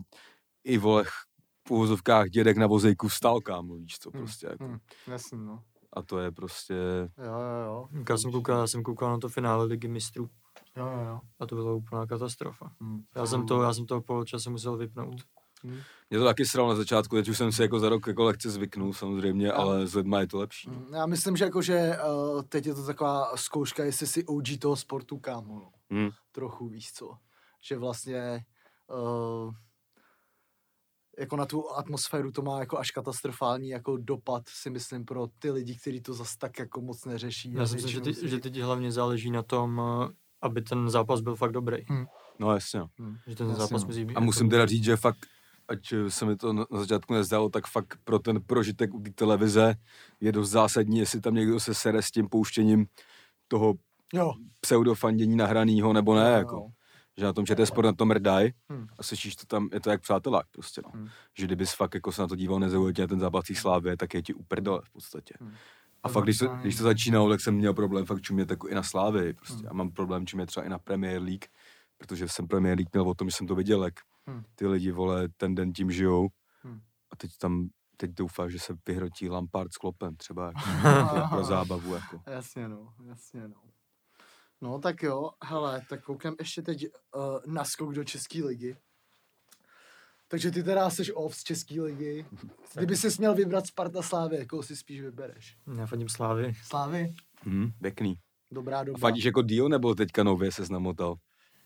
i vole ch- v úvozovkách dědek na vozejku vstal, kámo, víš co, Hmm, prostě jako. Hmm, jasně, no. A to je prostě, Jo, jo, jo. Já jsem koukal, já jsem koukal na to finále ligy mistrů Jo, jo, jo. a to byla úplná katastrofa. Hmm. Já jsem to, já jsem toho poločasu musel vypnout. Hmm. mě to taky sral na začátku, teď už jsem si jako za rok jako lehce zvyknul samozřejmě, ale s lidma je to lepší. Hmm, Já myslím, že jako, že uh, teď je to taková zkouška, jestli si OG toho sportu kámo, no. Hmm. Trochu, víš co. Že vlastně uh, jako na tu atmosféru to má jako až katastrofální jako dopad, si myslím, pro ty lidi, kteří to zas tak jako moc neřeší. Já si myslím, že, ty, že teď hlavně záleží na tom, eh, aby ten zápas byl fakt dobrý. No jasně. no. Hmm. Že ten Jasně, zápas no. musí být. A musím teda říct, že fakt, ať se mi to na začátku nezdálo, tak fakt pro ten prožitek u té televize je dost zásadní, jestli tam někdo se sere s tím pouštěním toho Jo. pseudofandění nahranýho nebo ne, Jo, jako. Že na tom ČT Sport na tom mrdaj Hmm. a slyšíš to tam, je to jak přátelák prostě, no. Hmm. Že kdybys fakt jako se na to díval nezaujatě na ten zápas té slávy, tak je ti uprdele v podstatě. Hmm. A To fakt, když to, když to začínalo, tak jsem měl problém fakt čumět jako i na slávy. Prostě. Hmm. A mám problém čumět třeba i na Premier League, protože jsem Premier League měl o tom, že jsem to viděl, jak Hmm. ty lidi, vole, ten den tím žijou. Hmm. A teď tam, teď doufám, že se vyhrotí Lampard s Klopem třeba jako, pro, pro zábavu. Jako. Jasně, no, jasně, no. No tak jo, hele, tak koukám ještě teď uh, na skok do České ligy. Takže ty teda jsi off z České ligy. Kdyby jsi měl vybrat Sparta Slávy, jakou si spíš vybereš? Já fandím Slávy. Slávy? Hmm, pěkný. Dobrá A doba. fandíš jako Dio, nebo teďka nově se znamotal?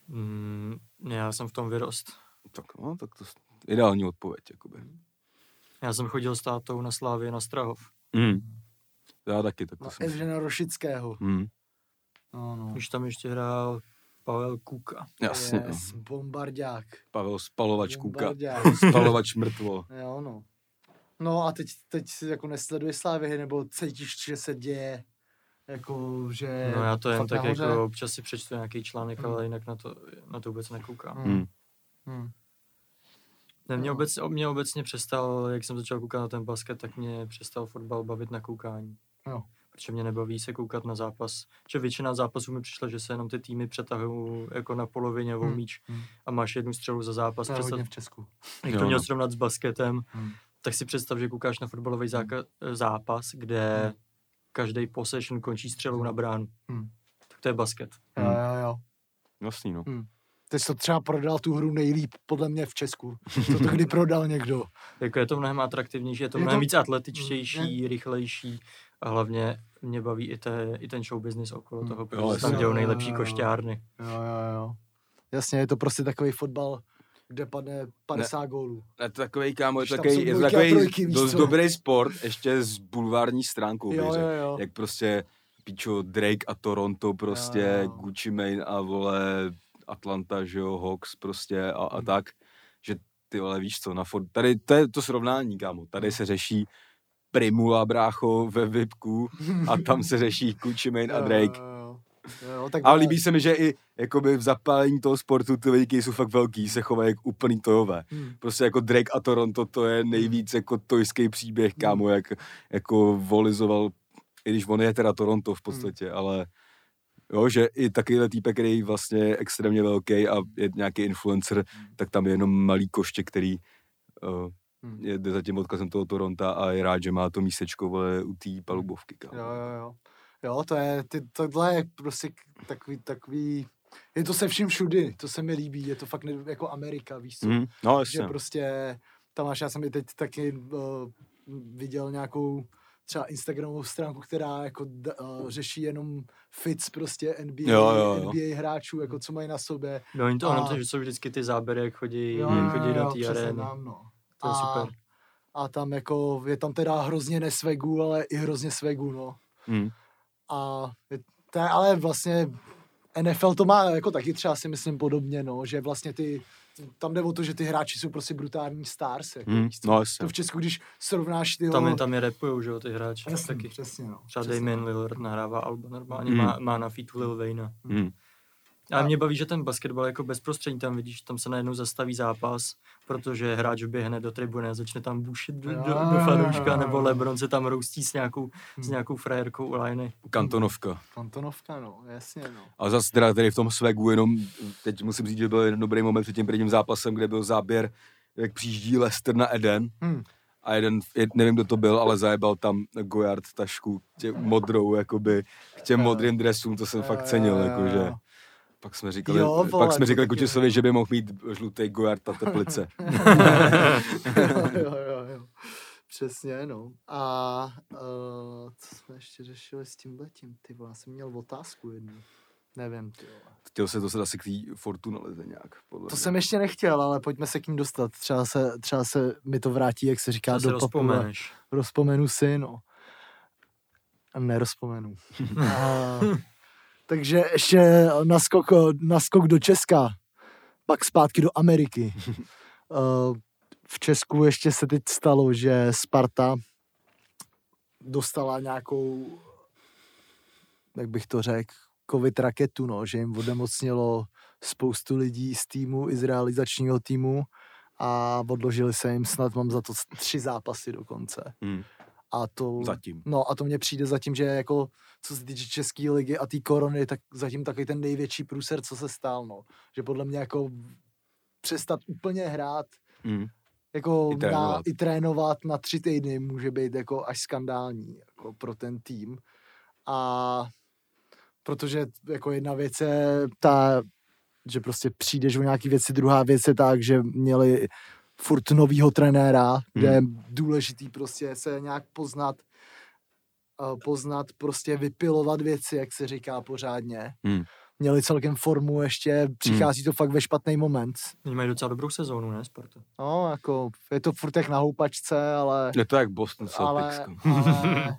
Mm, já jsem v tom vyrost. Tak no, tak to je ideální odpověď, jakoby. Já jsem chodil s tátou na Slávě na Strahov. Hmm. Já taky, tak to Na jsem... Evžena Rošického. Hmm. No, no. Když tam ještě hrál Pavel Kuka. Jasně, no. Yes, bombardák. Pavel Spalovač. Bombardák. Spalovač mrtvo. jo, no. No a teď, teď si jako nesleduješ Slávy, nebo cítíš, že se děje, jako, že No já to jen tak nahoře? jako občas si přečtu nějaký článek, Hmm. ale jinak na to, na to vůbec nekoukám. Hmm. Hmm. Ne, mě, No. obec, mě obecně přestal, jak jsem začal koukat na ten basket, tak mě přestal fotbal bavit na koukání. Jo. Protože mě nebaví se koukat na zápas. Že většina zápasů mi přišlo, že se jenom ty týmy přetahují jako na polovině Hmm. hmm. míč Hmm. a máš jednu střelu za zápas. To je Představ, v Česku. jak Jo, to měl no. srovnat s basketem, Hmm. tak si představ, že koukáš na fotbalový záka- zápas, kde Hmm. každý possession končí střelou na bránu. Hmm. Tak to je basket. Jo, jo, jo. Jasný, no. Ty jsi to třeba prodal tu hru nejlíp, podle mě v Česku. Co to kdy prodal někdo. Jako je to mnohem atraktivnější, je to Je to- mnohem víc atletičtější, rychlejší a hlavně mě baví i, té, i ten show business okolo Hmm. toho, Jo, protože tam jasně. dělou Jo, nejlepší jo, jo. košťárny. Jo, jo, jo. Jasně, je to prostě takový fotbal, kde padne 50 ne. gólů. Je to takový, kámo, je tam takový, je takový trojky, dost co? dobrý sport, ještě s bulvární stránkou, Jo, jo, jo. Jak prostě pičo Drake a Toronto prostě, Jo, jo. Gucci Mane a vole Atlanta, že jo, Hawks prostě a, a Hmm. tak, že ty vole víš co, na fot... tady to je to srovnání, kámo, tady se řeší Primula, brácho, ve VIPku a tam se řeší Gucci Mane a Drake. Jo, tak A vole, líbí se mi, že i jakoby v zapálení toho sportu ty lidi jsou fakt velký, se chovají jak úplný tojové. hm, Prostě jako Drake a Toronto, to je nejvíc jako tojský příběh, kámo, jak jako volizoval, i když on je teda Toronto v podstatě, ale jo, že i takovýhle týpek, který vlastně je extrémně velký a je nějaký influencer, tak tam je jenom malý koště, který uh, jde za tím odkazem toho Toronta a je rád, že má to místečko vole, u té palubovky, kámo. Jo, jo, jo. Jo, to je, ty, tohle je prostě takový, takový, je to se vším všudy, to se mi líbí, je to fakt ne, jako Amerika, víš co, Mm, no, že jasně. prostě, tam máš, já jsem i teď taky uh, viděl nějakou třeba Instagramovou stránku, která jako uh, řeší jenom fits prostě NBA, Jo, jo, jo. NBA hráčů, jako co mají na sobě. No oni to, A- ono to, že jsou vždycky ty záběry, jak chodí, Jo, jak jo, chodí do jo, té arény. no. To je a, super. A tam jako, je tam teda hrozně nesvegu, ale i hrozně svegu, no. Mm. A je, to je, ale vlastně NFL to má jako taky třeba si myslím podobně, no, že vlastně ty, tam jde o to, že ty hráči jsou prostě brutální stars, jako, Mm, co? no, jasně. To v Česku, když srovnáš ty Tam je, tam je repujou, že jo, ty hráči. Jasně, taky. přesně, no. Třeba přesně. Damien Lillard nahrává Alba normálně, Mm. má, má na featu Lil Wayna. Mm. Ale mě baví, že ten basketbal jako bezprostřední, tam vidíš, tam se najednou zastaví zápas, protože hráč běhne do tribuny a začne tam bušit do, do, do Jo, fanouška, nebo. Lebron se tam roustí s nějakou, s Hmm. nějakou frajerkou u liney. Kantonovka. Kantonovka, no, jasně, no. A zase teda tady v tom swagu jenom, teď musím říct, že byl jeden dobrý moment před tím prvním zápasem, kde byl záběr jak přijíždí Lester na Eden Hmm. a jeden, jed- nevím, kdo to byl, ale zajebal tam Gojard tašku tě, modrou, jakoby, k těm Jo. modrým dresům, to jsem fakt cenil, jo, jo, jakože. Pak jsme říkali, Jo, vole, pak jsme to říkali Kučesovi, že by mohl mít žlutý Gojard na teplice. jo, jo, jo, jo. Přesně, no. A uh, co jsme ještě řešili s tím letím? Ty vole, já jsem měl otázku jednu. Nevím, ty vole. Chtěl se dostat asi k té Fortuna lize nějak, podle To mě. jsem ještě nechtěl, ale pojďme se k ním dostat. Třeba se, třeba se mi to vrátí, jak se říká, si do papu. a rozpomeneš. Rozpomenu si, no. A nerozpomenu. a, takže ještě naskok, naskok do Česka, pak zpátky do Ameriky. Uh, v Česku ještě se teď stalo, že Sparta dostala nějakou, jak bych to řekl, covid raketu, no, že jim odemocnilo spoustu lidí z týmu, i z realizačního týmu a odložili se jim snad, mám za to tři zápasy dokonce. Hmm, A to, zatím. no a to mně přijde zatím, že jako co se týče České ligy a té korony, tak zatím takový ten největší průser, co se stál, no. Že podle mě jako přestat úplně hrát, Hmm. jako I trénovat. Na, i trénovat na tři týdny může být jako až skandální jako pro ten tým. A protože jako jedna věc je ta, že prostě přijdeš o nějaký věci, druhá věc je tak, že měli furt novýho trenéra, kde je důležitý prostě se nějak poznat, eh, poznat, prostě vypilovat věci, jak se říká pořádně. Hmm. Měli celkem formu ještě, přichází to fakt ve špatný moment. Oni mají docela dobrou sezónu, ne, Sparta? No, jako, je to furt jak na houpačce, ale, Je to jak Boston Celtics. ale, ale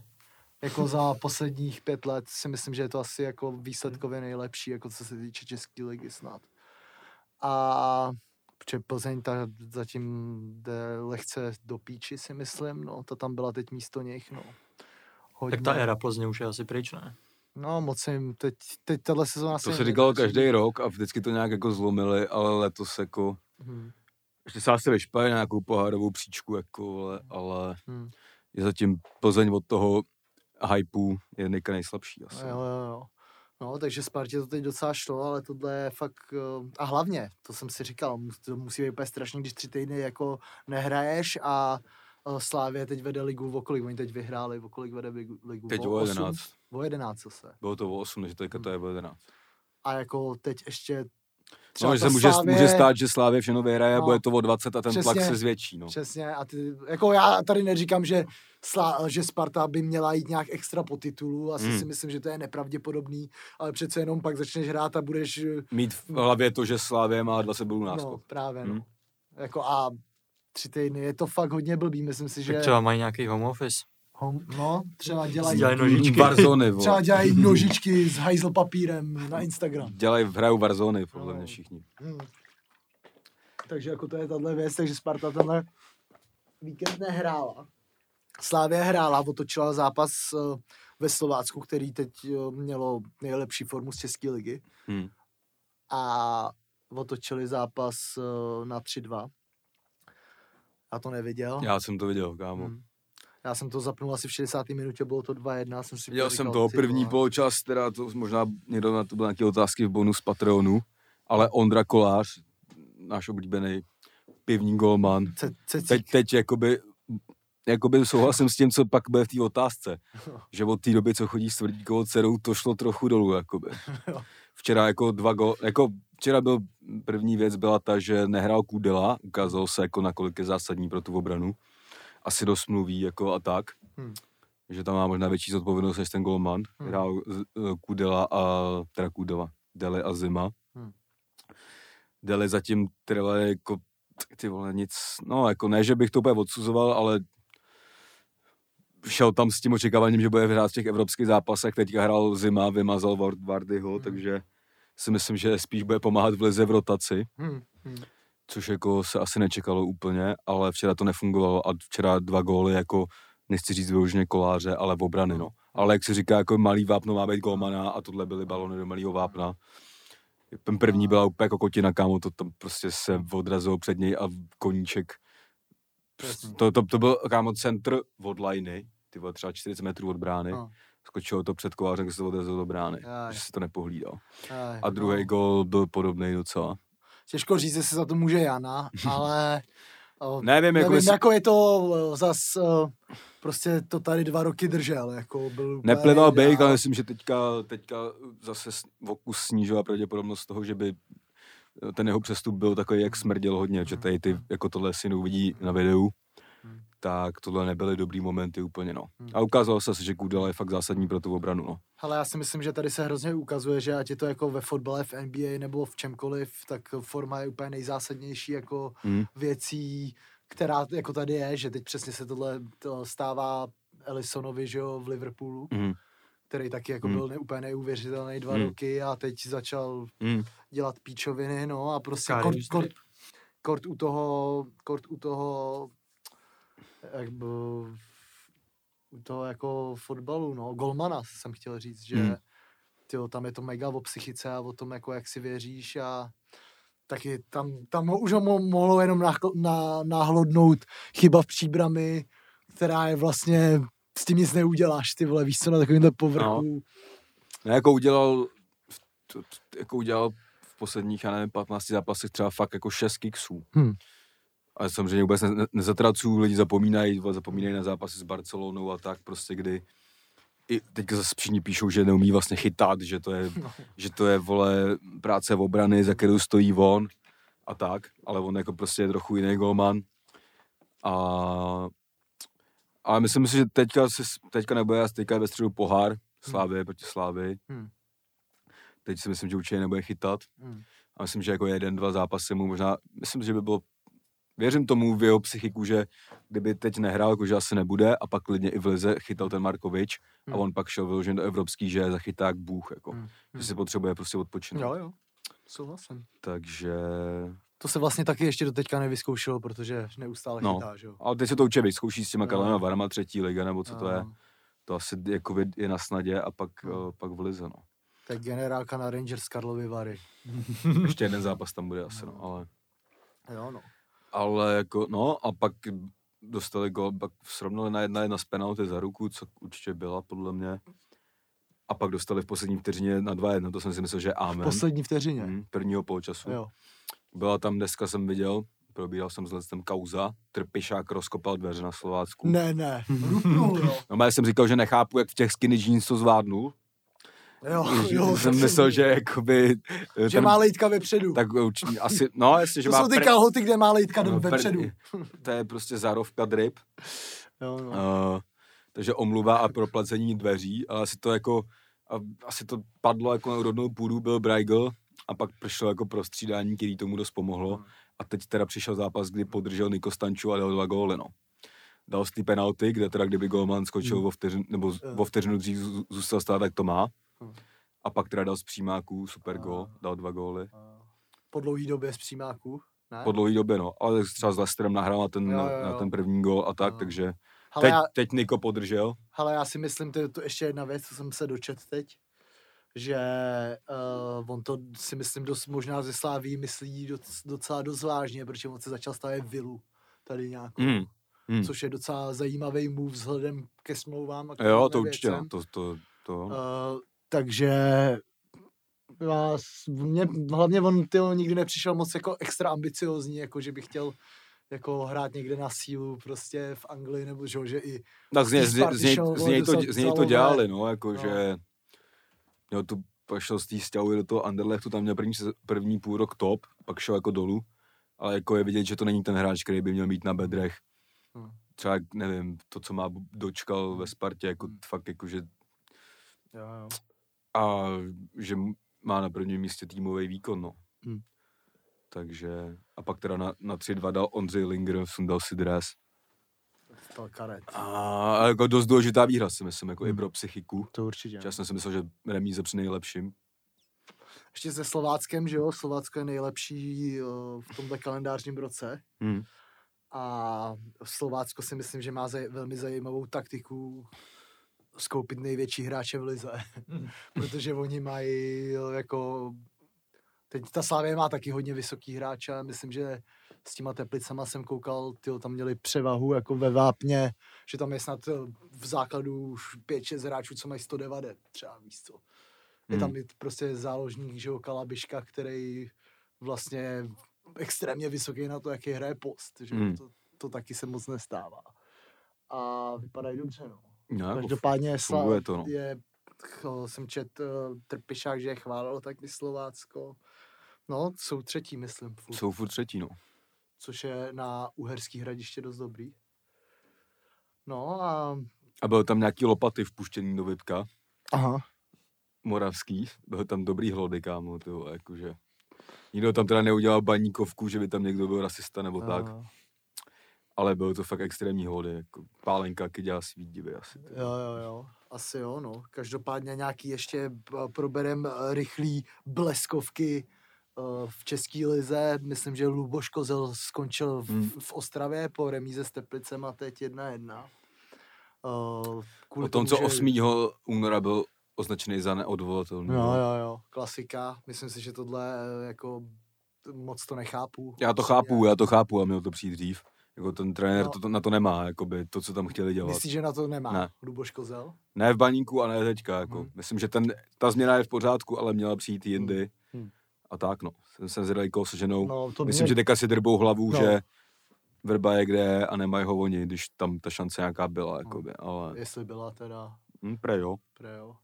jako za posledních pět let si myslím, že je to asi jako výsledkově nejlepší, jako co se týče České ligy snad. A protože Plzeň ta zatím jde lehce do píči, si myslím, no, ta tam byla teď místo nich, no. Hodně. Tak ta éra Plzně už je asi pryč, ne? No, moc jim, teď, teď tahle sezóna To se říkalo každý rok a vždycky to nějak jako zlomili, ale letos jako... Hm, Ještě se asi vyšpali na nějakou pohárovou příčku, jako, ale, ale hm. je zatím Plzeň od toho hypeu je nejka nejslabší asi. Jo, jo, jo. No, takže Spartě to teď docela šlo, ale tohle je fakt... eh, A hlavně, to jsem si říkal, to musí být úplně strašně, když tři týdny jako nehraješ a eh, Slávě teď vede ligu v okolik, oni teď vyhráli, v okolik vede ligu, Teď o osm? 11. O 11 zase. Bylo to o 8, takže teďka to je o 11. A jako teď ještě No, že se může, Slavie- může stát, že Slávě všechno vyhraje a No. bude to o 20 a ten tlak Přesně. se zvětší. No. Přesně, a ty, jako já tady neříkám, že, Sla, že Sparta by měla jít nějak extra po titulu, asi Hmm. si myslím, že to je nepravděpodobný, ale přece jenom pak začneš hrát a budeš eh, Mít v hlavě to, že Slávě má 20 bodů No, náskok. právě, no. Hmm. Jako a tři týdny, je to fakt hodně blbý, myslím si, že... Tak třeba mají nějaký home office. Hom, no, třeba dělají, Dělají nožičky. Warzony, třeba dělají nožičky s hajzl papírem na Instagram. Dělají, hrajou Warzony, podle No. mě všichni. Hmm. Takže jako to je tahle věc, takže Sparta tenhle víkend nehrála. Slávě hrála, otočila zápas eh, ve Slovácku, který teď eh, mělo nejlepší formu z České ligy. Hmm. a otočili zápas eh, na 3-2. Já to neviděl. Já jsem to viděl, kámo. Hmm. Já jsem to zapnul asi v 60. minutě, bylo to 2-1. Jsem si Viděl říkal, jsem toho první poločas, teda to možná někdo na to byl nějaké otázky v bonus Patreonu, ale Ondra Kolář, náš oblíbený pivní golman, Ce, teď, teď jakoby, jakoby souhlasím s tím, co pak bude v té otázce, že od té doby, co chodí s tvrdíkovou dcerou, to šlo trochu dolů, jakoby. Včera jako dva gol, jako včera byl, první věc byla ta, že nehrál Kudela, ukázalo se jako nakolik je zásadní pro tu obranu, asi dost mluví jako a tak, Hmm. že tam má možná větší zodpovědnost než ten golman, Hmm. hrál eh, Kudela a, teda Kudela, Dele a Zima. Hmm. Dele zatím trvá jako, ty vole, nic, no jako ne, že bych to úplně odsuzoval, ale šel tam s tím očekáváním, že bude hrát v těch evropských zápasech, teďka hrál Zima, vymazal Vard- Vardyho, Hmm. takže si myslím, že spíš bude pomáhat v lize v rotaci, Hmm. Hmm. Což jako se asi nečekalo úplně, ale včera to nefungovalo a včera dva góly jako, nechci říct vyloženě koláře, ale v obrany, no. Ale jak se říká, jako malý vápno má být golmana a tohle byly balony do malého vápna. Ten první byla úplně jako kotina, kámo, to tam prostě se odrazilo před něj a koníček. To, to, to byl, kámo, centr od liney, ty vole, třeba 40 metrů od brány. No. Skočilo to před kolářem, se to odrazilo do brány, Aj. že se to nepohlídal. Aj, A druhý no. gol byl podobný docela. Těžko říct, jestli za to může Jana, ale Nevím, jako nevím, jestli- jako je to zas, prostě to tady dva roky držel, jako byl Neplival ideál. ale myslím, že teďka, teďka zase Vokus snížila pravděpodobnost toho, že by ten jeho přestup byl takový, jak smrděl hodně, že tady ty, jako tohle si uvidí na videu. Tak tohle nebyly dobrý momenty úplně, no. Hmm. A ukázalo se, že Kudela je fakt zásadní pro tu obranu, no. Ale já si myslím, že tady se hrozně ukazuje, že ať je to jako ve fotbale, v NBA nebo v čemkoliv, tak forma je úplně nejzásadnější jako Hmm. věcí, která jako tady je, že teď přesně se tohle to stává Ellisonovi, že jo, v Liverpoolu, Mm. který taky jako Hmm. byl ne, úplně neuvěřitelný dva Hmm. roky a teď začal Mm. dělat píčoviny, no a prostě kort, kort, kort, u toho, kort u toho, jak toho jako fotbalu, no, golmana jsem chtěl říct, že Hmm. tyjo, tam je to mega o psychice a o tom, jako jak si věříš a taky tam, tam už ho mo- mohlo jenom náhlodnout chyba v příbrami, která je vlastně, s tím nic neuděláš, ty vole, víš co, na takovýmhle povrchu. No, jako udělal, v- to- to- jako udělal v posledních, já nevím, 15 zápasech třeba fakt jako 6 kiksů. Hmm. Ale samozřejmě vůbec ne, ne, nezatracuju, lidi zapomínají, zapomínají na zápasy s Barcelonou a tak prostě, kdy i teďka zase všichni píšou, že neumí vlastně chytat, že to je, No. že to je, vole, práce v obrany, za kterou stojí on a tak, ale on jako prostě je trochu jiný golman. A, a myslím si, že teďka, si, teďka nebude, teďka je ve středu pohár, Slávy proti Slávy. Hmm. Teď si myslím, že určitě nebude chytat. Hmm. A myslím, že jako jeden, dva zápasy mu možná, myslím, že by bylo, věřím tomu v jeho psychiku, že kdyby teď nehrál, jakože asi nebude, a pak klidně i v lize chytal ten Markovič a Hmm. on pak šel vyložen do evropský, že zachytá jak bůh, jako. Hmm. Že si potřebuje prostě odpočinout. Jo, jo, souhlasím. Takže, To se vlastně taky ještě do teďka nevyzkoušelo, protože neustále No. chytá, že jo. ale teď se to určitě vyzkouší s těma No. Karlema Varama, třetí liga, nebo co to je. A To asi jako je na snadě a pak, No. pak v lize, no. Je generálka na Rangers Karlovy Vary. Ještě jeden zápas tam bude asi, no, ale... Jo, no. Ale jako, no a pak dostali gol, pak srovnali na jedna jedna z penalty za ruku, co určitě byla podle mě. A pak dostali v poslední vteřině na 2-1, to jsem si myslel, že amen. Poslední vteřině. Hmm, prvního poločasu. Jo. Byla tam dneska, jsem viděl, probíral jsem s Lecem kauza, Trpišák rozkopal dveře na Slovácku. Ne, ne. Rupnul, jo. No, já jsem říkal, že nechápu, jak v těch skinny jeans to zvládnul. Jo, jo. jsem myslel, že jakoby... Že má lejtka vepředu. Tak určitě, asi, no jasně, že to má... jsou ty pre- kalhoty, kde má lejtka no, vepředu. pre- To je prostě zárovka drip. Jo, no. Uh, takže omluva a proplacení dveří, ale asi to jako, a, asi to padlo jako na úrodnou půdu, byl Braigl a pak přišlo jako prostřídání, který tomu dost pomohlo. Hmm. A teď teda přišel zápas, kdy podržel Niko Stanču a dal dva góly, no. Dal z té penalty, kde teda kdyby golman skočil Hmm. o vteřinu, nebo z- Jo. o vteřinu dřív zů- zůstal stát, tak to má. Hmm. A pak teda dal z přímáků, super gól, dal dva góly. Po dlouhý době z přímáků. Ne? Po dlouhé době, no. Ale třeba s Lesterem nahrál na ten, Jo, na, jo, na jo. ten první gól a tak, Jo. takže Hele, teď, já, teď Niko podržel. hele, já si myslím, to je to ještě jedna věc, co jsem se dočet teď, že uh, on to si myslím dost možná ze Sláví myslí doc, docela dost vážně, protože on se začal stavět vilu tady nějakou, Mm. Mm. což je docela zajímavý move vzhledem ke smlouvám. A k Jo, to určitě, no. věcem. To, to, to. Uh, takže já, s- mě, hlavně on tyjo, nikdy nepřišel moc jako extra ambiciozní, jako že by chtěl jako hrát někde na sílu prostě v Anglii, nebo že, že i tak z něj, z z, něj, z, něj, šel, to, z něj to dělali, no, jako, No. že jo, tu pošel z té stěhuji do toho Anderlechtu, tam měl první, první půl rok top, pak šel jako dolů, ale jako je vidět, že to není ten hráč, který by měl mít na bedrech. Hmm. Třeba, nevím, to, co má dočkal ve Spartě, jako Hmm. fakt jako, že jo, jo. A že má na prvním místě týmový výkon, no. Hmm. Takže, a pak teda na, na 3-2 dal Ondřej Linger, sundal si dres. To karet. A jako dost důležitá výhra, si myslím, jako i Hmm. pro psychiku. To určitě. Já jsem si myslel, že remíze při nejlepším. Ještě se Slováckem, že jo, Slovácko je nejlepší uh, v tomhle kalendářním roce. Hmm. A Slovácko si myslím, že má zaj- velmi zajímavou taktiku skoupit největší hráče v lize. Protože oni mají jako... Teď ta Slávě má taky hodně vysoký hráče a myslím, že s těma teplicama jsem koukal, tyjo, tam měli převahu jako ve vápně, že tam je snad eh, v základu už 5-6 hráčů, co mají 190 třeba, co. Je tam Hmm. i prostě záložník, že jo, Kalabiška, který vlastně extrémně vysoký na to, jaký hraje post, že Hmm. to, to taky se moc nestává. A vypadají dobře, no. No, jako Každopádně Sla- funguje to, no. je, jsem čet uh, Trpišák, že je chválil taky Slovácko. No, jsou třetí, myslím, furt, jsou furt třetí, no. což je na Uherský hradiště dost dobrý. No a... A byly tam nějaký lopaty vpuštěný do Vipka, Aha. moravský, byl tam dobrý hlody, kámo, ty vole, jakože. Nikdo tam teda neudělal baníkovku, že by tam někdo byl rasista nebo tak, ale bylo to fakt extrémní hlody, jako pálenka, keď dělá svý divy asi. Jo, jo, jo. Asi jo, no. Každopádně nějaký ještě b- proberem eh, rychlý bleskovky eh, v České lize. Myslím, že Luboš Kozel skončil v, Hmm. v Ostravě po remíze s Teplicem a teď 1-1. Uh, O tom, co 8. února byl označený za neodvolatelný. Jo, no. jo, jo. Klasika. Myslím si, že tohle eh, jako moc to nechápu. Já to chápu, já to chápu a měl to přijít dřív. Jako ten trenér No. to, to, na to nemá, jakoby to, co tam chtěli dělat. Myslíš, že na to nemá Ne. Luboš Kozel? Ne v baníku a ne teďka, jako. Mhm. Myslím, že ten, ta změna je v pořádku, ale měla přijít jindy. Mhm. A tak, no. Jsem, jsem zvědavý, koho se ženou. No, to Myslím, mě- že teďka si drbou hlavu, No. že Vrba je kde a nemají ho oni, když tam ta šance nějaká byla, jakoby. No. Ale, Jestli byla teda hm, prej jo. Pre, jo.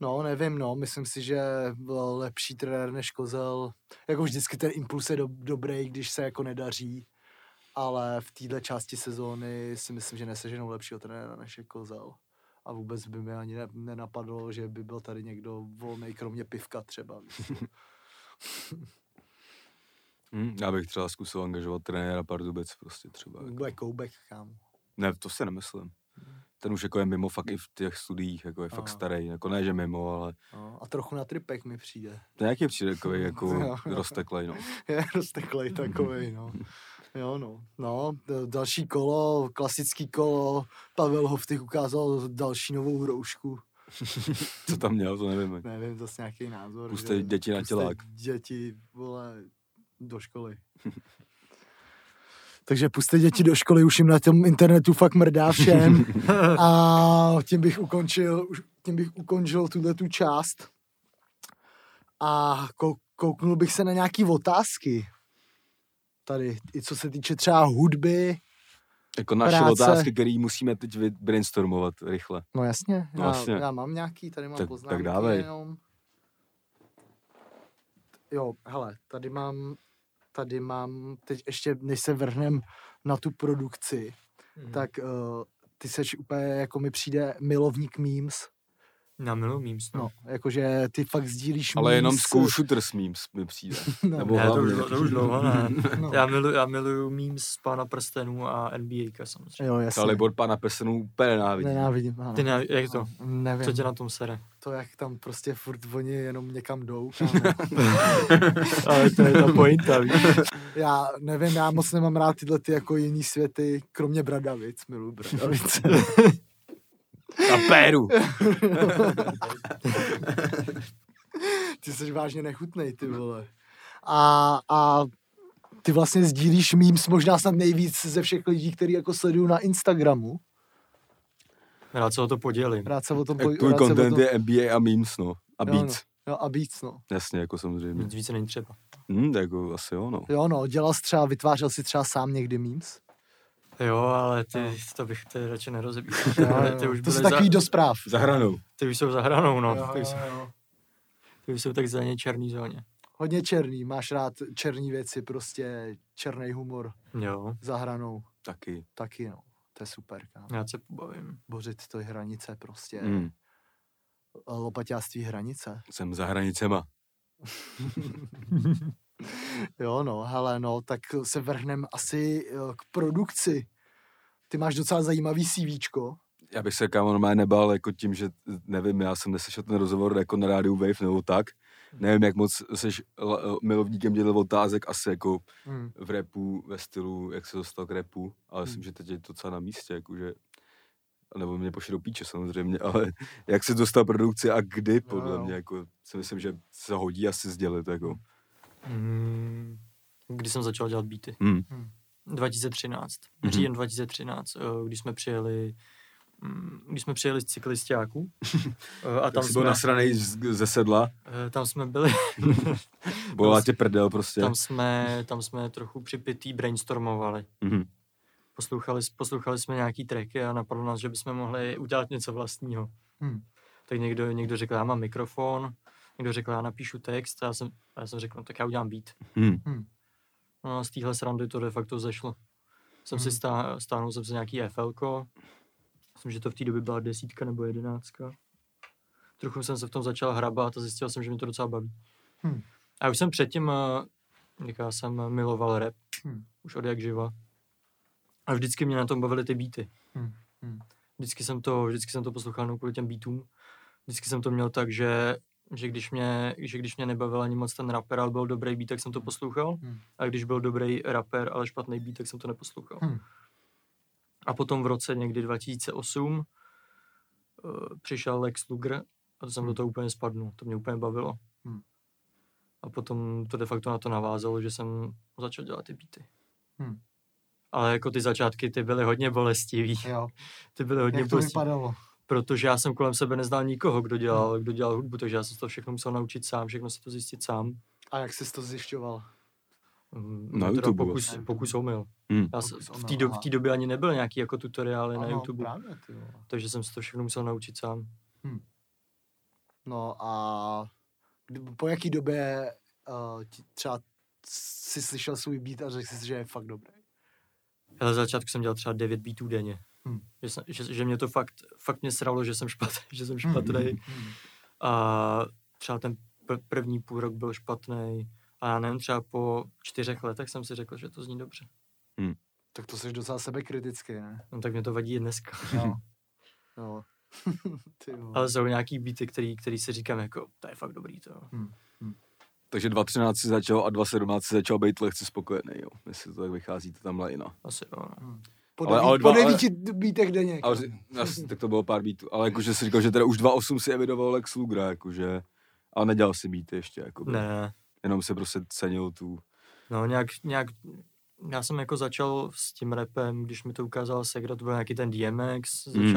No, nevím, no, myslím si, že byl lepší trenér než Kozel. Jako vždycky ten impuls je do, dobrý, když se jako nedaří, ale v této části sezóny si myslím, že neseženou lepšího trenéra než je Kozel. A vůbec by mi ani ne, nenapadlo, že by byl tady někdo volný, kromě pivka třeba. víš co. Hm, já bych třeba zkusil angažovat trenéra Pardubec prostě třeba. Jako. Bude koubek, kámo. Ne, to si nemyslím. Ten už jako je mimo fakt i v těch studiích, jako je fakt Aha. starý. Jako ne, že mimo, ale No, a trochu na tripek mi přijde. to je nějaký přijde takový jako Jo. rozteklej, no. je rozteklej takovej, no. Jo, no. No, další kolo, klasický kolo, Pavel Hoftych ukázal další novou roušku. Co tam měl, to nevím. Nevím, zase nějaký názor. Puste děti na tělák. děti, vole, do školy. Takže puste děti do školy, už jim na tom internetu fakt mrdá všem. A tím bych ukončil, tím bych ukončil tuhle tu část. A kou- kouknul bych se na nějaký otázky. Tady, i co se týče třeba hudby. Jako naše Práce. otázky, které musíme teď brainstormovat rychle. No jasně, No já, jasně. já mám nějaký, tady mám Tak- tak poznámky dávej. jenom. Jo, hele, tady mám, tady mám, teď ještě než se vrhnem na tu produkci, Mhm. tak uh, ty seš úplně, jako mi přijde, milovník memes. Na milu memes, no. No, jakože ty fakt sdílíš Ale jenom memes, school shooters memes mi přijde. No, Nebo Ne, to už, to už dlouho ne. no. Já miluju, já miluju memes z Pána prstenů a NBA samozřejmě. Jo, jasně. Ale Libor pana Pesenů úplně nenávidí. Nenávidím, ano. Ty ne, jak to? Nevím, Co tě na tom sere? to, jak tam prostě furt oni jenom někam jdou. Ale to je ta pointa, víš? Já nevím, já moc nemám rád tyhle ty jako jiný světy, kromě Bradavic, miluji Bradavice. A péru. ty jsi vážně nechutnej, ty vole. A, a ty vlastně sdílíš memes možná snad nejvíc ze všech lidí, kteří jako sledují na Instagramu. Rád se o to podělím. Rád se o tom... Jak poj- tvůj content tom- je NBA a memes, no. A Jo, beats. Jo, a víc, no. Jasně, jako samozřejmě. Nic více není třeba. Hm, tak jako asi jo, no. Jo, no, dělal jsi třeba, vytvářel si třeba sám někdy memes? Jo, ale ty, to bych ty radši nerozebíral. Ty, ty už to jsou takový za, do zpráv. Za hranou. ty už jsou za hranou, no. Jo, Ty už, jo, ty už jsou tak zeleně černý zóně. Hodně černý, máš rád černý věci, prostě černý humor Jo, za hranou. Taky. Taky, no. To je super, kámo. já se pobavím. Bořit to je hranice prostě. Mm. Lopaťáctví hranice. Jsem za hranicema. Jo, no, hele, no, tak se vrhnem asi eh, k produkci. Ty máš docela zajímavý CVčko. Já bych se kámo normálně nebál jako tím, že nevím, já jsem neslyšel ten rozhovor jako na rádiu Wave nebo tak. Nevím, jak moc jsi milovníkem dělal otázek, asi jako Hmm. v repu, ve stylu, jak se dostal k repu, ale myslím, že teď je to docela na místě, jakože, nebo mě pošli do píče samozřejmě, ale jak se dostal produkci a kdy, podle jo. mě, jako si myslím, že se hodí asi sdělit, jako. Mm, kdy jsem začal dělat beaty? Hmm. 2013. Mhm. Říjen 2013, eh, když jsme přijeli mm, když jsme přijeli z cyklistiáků eh, a Tam jsi byl jsme, nasranej ze sedla, eh, tam jsme byli, bola tě prdel prostě. tam jsme, tam jsme trochu připitý brainstormovali. Mhm. Poslouchali, poslouchali jsme nějaký tracky a napadlo nás, že bychom mohli udělat něco vlastního. Hm. Tak někdo, někdo řekl, já mám mikrofon, někdo řekl, já napíšu text a já jsem, a já jsem řekl, no, tak já udělám beat. Mhm. No a z téhle srandy to de facto zešlo. Jsem si Mhm. stá, stáhnul jsem si nějaký FL, myslím, že to v té době byla desítka nebo jedenáctka. Trochu jsem se v tom začal hrabat a zjistil jsem, že mi to docela baví. Hm. A už jsem předtím, eh, jak já jsem miloval rap, Hm. už od jak živa. A vždycky mě na tom bavily ty beaty. Hm. Hm. Vždycky jsem to, vždycky jsem to poslouchal kvůli těm beatům. Vždycky jsem to měl tak, že, že, když mě, že když mě nebavil ani moc ten rapper, ale byl dobrý beat, tak jsem to poslouchal. Hm. A když byl dobrý rapper, ale špatný beat, tak jsem to neposlouchal. Hm. A potom v roce někdy 2008 uh, přišel Lex Luger a to jsem Hm. do toho úplně spadnul. To mě úplně bavilo. Hm. A potom to de facto na to navázalo, že jsem začal dělat ty beaty. Hm. Ale jako ty začátky, ty byly hodně bolestivý. Jo. Ty byly hodně Jak to bolestivý. vypadalo? Protože já jsem kolem sebe neznal nikoho, kdo dělal, kdo dělal hudbu, takže já jsem to všechno musel naučit sám, všechno si to zjistit sám. A jak jsi to zjišťoval? Mm, Na teda YouTube Pokus, vlastně. pokus omyl. Mhm. Já se, Pokus v té do, v době ani nebyl nějaký jako tutoriály na Ano, YouTube, Právě, ty vole. takže jsem si to všechno musel naučit sám. No a po jaký době uh, třeba si slyšel svůj beat a řekl jsi, že je fakt dobrý? Za začátku jsem dělal třeba 9 beatů denně. Hm. Že, jsem, že, že, mě to fakt, fakt mě sralo, že jsem špatný, že jsem špatný. Hm. A třeba ten pr- první půl rok byl špatný. A já nevím, třeba po čtyřech letech jsem si řekl, že to zní dobře. Tak to jsi docela sebekritický, ne? No tak mě to vadí i dneska. Jo. jo. ty vole. Ale jsou nějaký beaty, který, který si říkám jako, to je fakt dobrý to. Takže 2.13 si začal a 2.17 si začal být lehce spokojený, jo. Jestli to tak vychází, to tam lajna. Asi jo. no. Po, ale- deví, ale po dva- ale- devíti beatech denně. Ale ři- jas, tak to bylo pár beatů. Ale jakože si říkal, že teda už 2.8 si evidoval Lex Lugra, jakože... Ale nedělal si beaty ještě, jako. Ne, Jenom se prostě cenil tu... no nějak, nějak, já jsem jako začal s tím rapem, když mi to ukázal Segra, to byl nějaký ten DMX z Hmm.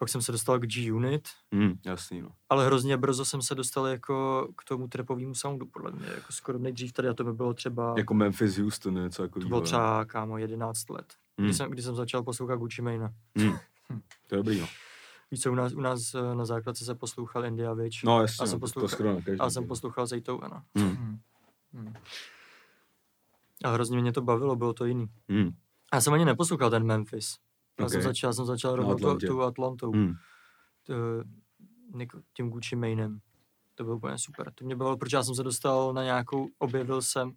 Pak jsem se dostal k G-Unit, Hm, jasný, no. ale hrozně brzo jsem se dostal jako k tomu trapovému soundu, podle mě, jako skoro nejdřív tady, a to by bylo třeba, Jako Memphis Houston, něco jako to bylo třeba, kámo, 11 let, Hm, kdy, jsem, kdy jsem začal poslouchat Gucci Mane. hm. To je dobrý, no. Víš co, u nás, u nás eh, na základce se poslouchal India Witch, No a jasně, jsem no, to, to poslouchal- na každý. a jsem poslouchal Zaytouna. Hm, Hm. Hm. A hrozně mě to bavilo, bylo to jiný. A já jsem ani neposlouchal ten Memphis. Já jsem Ok. začal, jsem začal rovnou tu Atlantou, hm. Nick- tím Gucci Manem. To bylo úplně super. To mě bavilo, protože já jsem se dostal na nějakou, objevil jsem,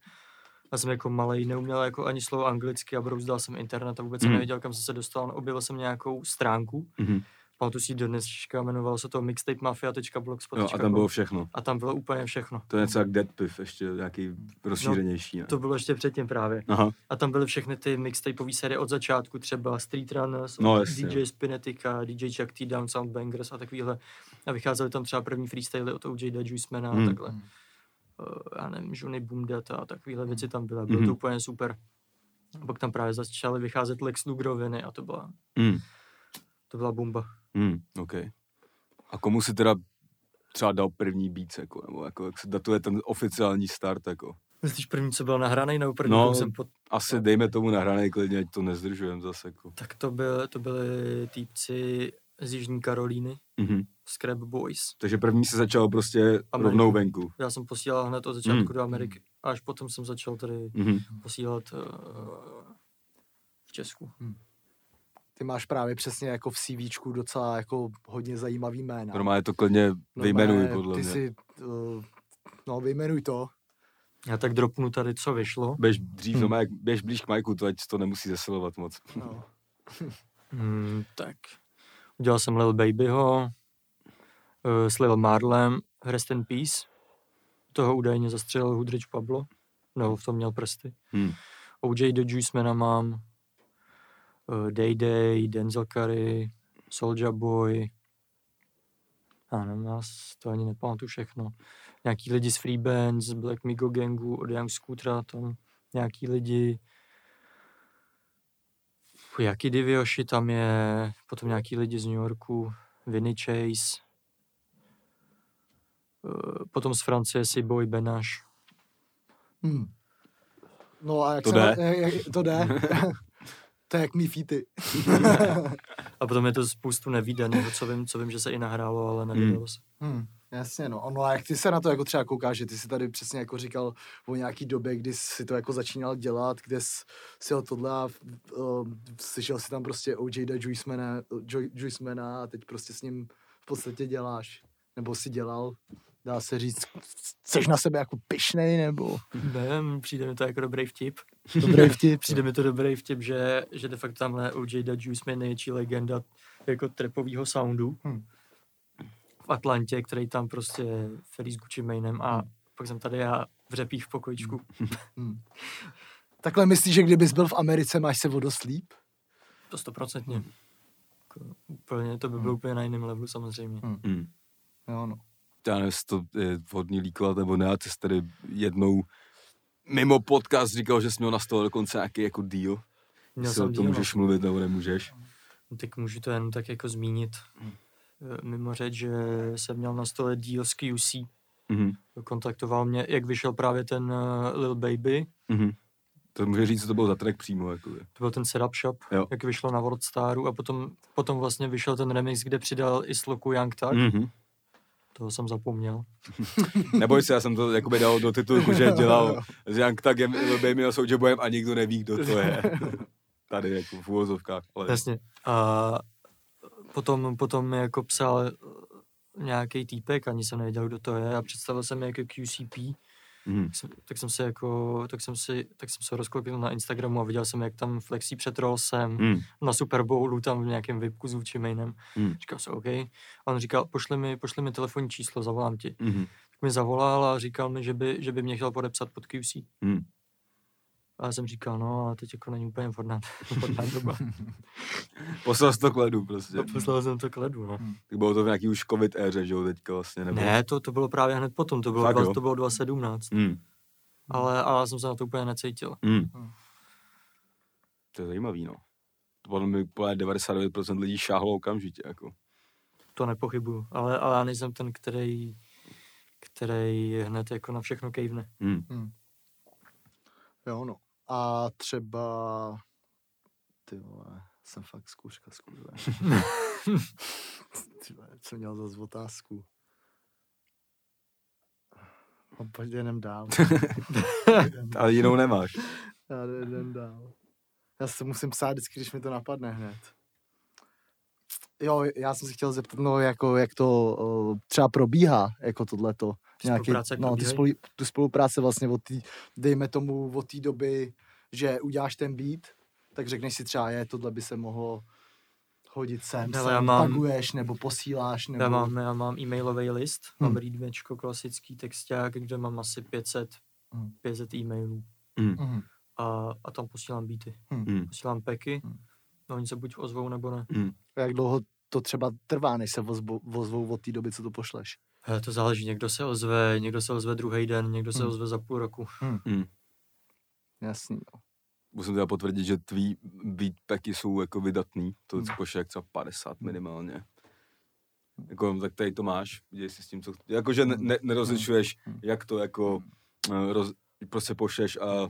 já jsem jako malý, neuměl jako ani slovo anglicky a brouzdal jsem internet a vůbec jsem Mhm. nevěděl, kam jsem se dostal. Objevil jsem nějakou stránku, Mhm. Pamatuju si do dneška, jmenovalo se to mixtapemafia.blogspot. Jo, a tam bylo všechno. a tam bylo úplně všechno. To je něco jak Dead Piff, ještě nějaký rozšířenější, ne? To bylo ještě předtím právě. Aha, A tam byly všechny ty mixtapeové série od začátku, třeba Street Runners, No, jasně, DJ Spinetica, DJ Chuck T, Down Sound Bangers a takovýhle. A vycházely tam třeba první freestyly od OJ Da Juicemana Hmm. a takhle. Hmm. Uh, já nevím, Johnny Boom Data a takovýhle věci tam byly. Bylo Mhm. to úplně super. A pak tam právě začaly vycházet Lex Lugroviny a to byla, hm, to byla bomba. Hm, OK. A komu si teda třeba dal první beats, jako, nebo jako, jak se datuje ten oficiální start, jako? Myslíš první, co byl nahraný, nebo první, No, jsem pod... Asi dejme tomu nahranej klidně, ať to nezdržujem zase, jako. Tak to, byl, to byly týpci z Jižní Karolíny, Mhm. Scrap Boys. Takže první se začal prostě Ameriku. rovnou venku. Já jsem posílal hned od začátku Mm. do Ameriky. A až potom jsem začal tady Mhm. posílat uh, v Česku. Ty máš právě přesně jako v CVčku docela jako hodně zajímavý jména. Normálně to klidně vyjmenuj, podle ty mě. Si, uh, no, vyjmenuj to. Já tak dropnu tady, co vyšlo. Běž dřív, Hmm. hmm. běž blíž k Majku, to ať to nemusí zesilovat moc. No. Hmm, tak. Udělal jsem Lil Babyho, uh, s Lil Marlem, Rest in Peace. Toho údajně zastřelil Hudrich Pablo. No, v tom měl prsty. Hmm. OJ The Juicemana mám. Uh, Day Day, Denzel Curry, Soulja Boy. Já nevím, já to ani nepamatuju všechno. Nějaký lidi z Free Bands, z Black Migo Gangu, od Young Scootera, tam nějaký lidi. Jaký Divioši tam je, potom nějaký lidi z New Yorku, Vinny Chase, eh, potom z Francie si Boy Benaš. Hmm. No a jak To se jde. Jak- to jde. to je jak mý feety. A potom je to spoustu nevýdaného, co vím, co vím, že se i nahrálo, ale nevydalo se. Hmm, jasně, no. No a jak ty se na to jako třeba koukáš, že ty si tady přesně jako říkal o nějaký době, kdy jsi to jako začínal dělat, kde jsi si tohle a uh, slyšel si tam prostě OJ da Juicemana, Joy- Juicemana a teď prostě s ním v podstatě děláš. Nebo si dělal, dá se říct, jsi na sebe jako pyšnej, nebo Nevím, přijde mi to jako dobrý vtip. dobrý vtip. Přijde mi to dobrý vtip, že, že de facto tamhle OJ da Juice je největší legenda jako trapového soundu Hmm. v Atlantě, který tam prostě ferý s Gucci Manem a Hmm. pak jsem tady já v řepích v pokojičku. Hmm. Takhle myslíš, že kdybys byl v Americe, máš se o dost líp? To stoprocentně. Jako, úplně, to by bylo úplně na jiném levelu samozřejmě. Hmm. Jo, no. Já nevím, to je vhodný líkovat nebo ne, a ty jsi tady jednou mimo podcast říkal, že jsi měl na stole dokonce nějaký jako deal. Měl Jestli o jsem tom můžeš mluvit nebo nemůžeš. no. Tak můžu to jen tak jako zmínit. Eh, Mimo řeč, že jsem měl na stole deal s QC. Mhm. Kontaktoval mě, jak vyšel právě ten uh, Lil Baby, Mhm. To může říct, co to bylo za track přímo. Jako. to byl ten setup shop, Jo. jak vyšlo na Worldstaru a potom, potom vlastně vyšel ten remix, kde přidal i sloku Young Thug, Mhm. Toho jsem zapomněl. Neboj se, já jsem to jakoby dal do titulku, že dělal s Young Thugem, Lil Baby a Soulja Boyem a nikdo neví, kdo to je. Tady jako v úvozovkách. Ale... Jasně. A potom, potom mi jako psal nějaký týpek, ani jsem nevěděl, kdo to je a představil jsem jako QCP, Mhm. tak jsem, tak jsem se jako, tak jsem si, tak jsem se rozklikl na Instagramu a viděl jsem, jak tam flexí před Rollsem, Mhm. na Super Bowlu, tam v nějakém VIPku s Gucci Manem. Mhm. Říkal jsem, OK. A on říkal, pošli mi, pošli mi telefonní číslo, zavolám ti. Mhm. Tak mi zavolal a říkal mi, že by, že by mě chtěl podepsat pod QC. Mhm. A já jsem říkal, no a teď jako není úplně vhodná, vhodná doba. Poslal jsi to k ledu prostě. A poslal jsem to k ledu, no. Tak bylo to v nějaký už covid éře, že jo, teďka vlastně, nebo? Ne, to, to bylo právě hned potom, to bylo, Fakt dva, jo? to bylo 2017. Mm. Ale, ale já jsem se na to úplně necítil. Mm. Hmm. To je zajímavý, no. To podle mě úplně 99% lidí šáhlo okamžitě, jako. To nepochybuju. Ale, ale já nejsem ten, který, který hned jako na všechno kejvne. Mm. Jo, no. A třeba... Ty vole, jsem fakt zkouška skurve. Ty vole, co měl za otázku? No, pojď jdem dál. Ale jinou nemáš. Já jdem dál. Já se musím psát vždycky, když mi to napadne hned. Jo, já jsem si chtěl zeptat, no, jako, jak to uh, třeba probíhá, jako tohleto. Ty spolupráce jak no, ty spolu, tu spolupráce vlastně od tý, dejme tomu od té doby, že uděláš ten beat, tak řekneš si třeba, je, tohle by se mohlo hodit sem, Hele, sem já mám- taguješ, nebo posíláš, nebo... Já mám, já mám e-mailový list, mám Hmm. readmečko, klasický texták, kde mám asi 500, Hmm. 500 e-mailů. Mm. Mhm. A, a tam posílám beaty. Mm. Posílám peky, Hmm. no oni se buď ozvou nebo ne. Mm. Jak dlouho to třeba trvá, než se ozvou, ozvou od té doby, co to pošleš? Hele, to záleží, někdo se ozve, někdo se ozve druhý den, někdo se Hmm. ozve za půl roku. Mm. Jasný, no. Musím teda potvrdit, že tvý beatpacky jsou jako vydatný. To Hmm. pošle jak třeba 50 minimálně. Jako, tak tady to máš, děj si s tím, co. Jakože ne, ne, nerozlišuješ, Hmm. jak to jako eh, roz, prostě pošleš a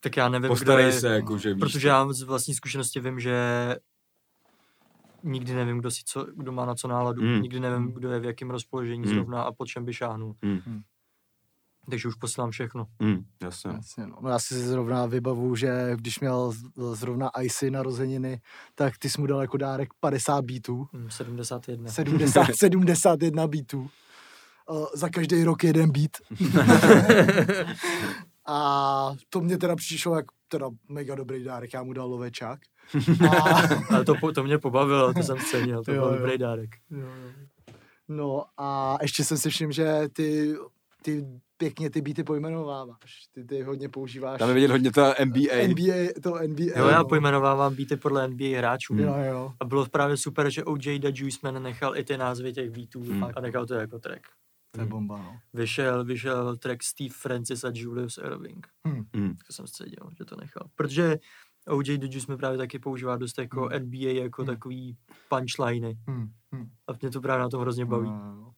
Tak já nevím, kdo postarej je, se, jako, že víš. protože já z vlastní zkušenosti vím, že nikdy nevím, kdo, si co, kdo má na co náladu, Hmm. nikdy nevím, kdo je v jakém rozpoložení Hmm. zrovna a po čem by šáhnul. Mm. Takže už posílám všechno. Mm, jasně. Jasně, no. no. já si zrovna vybavu, že když měl zrovna Icy narozeniny, tak ty jsi mu dal jako dárek 50 beatů, Hm, 71. 70, 71 beatů. Uh, za každý rok jeden beat. A to mě teda přišlo jako teda mega dobrý dárek, já mu dal lovečák. A, Ale to, to mě pobavilo, to jsem cenil, to Jo, byl jo. dobrý dárek. no a ještě jsem si všiml, že ty, ty pěkně ty beaty pojmenováváš. Ty, ty hodně používáš. Tam je vidět hodně ta NBA. NBA, to NBA. Jo, já no. pojmenovávám beaty podle NBA hráčů. Jo, jo. A bylo právě super, že OJ da Juiceman nechal i ty názvy těch beatů Hmm. a nechal to jako track. To je bomba, no. Vyšel, vyšel track Steve Francis a Julius Erving. Hm. Mm. To jsem sceděl, že to nechal. Protože OJ Juice mi právě taky používá dost jako Hmm. NBA, jako Hmm. takový punchliny. Hmm. Hmm. A mě to právě na tom hrozně baví. No.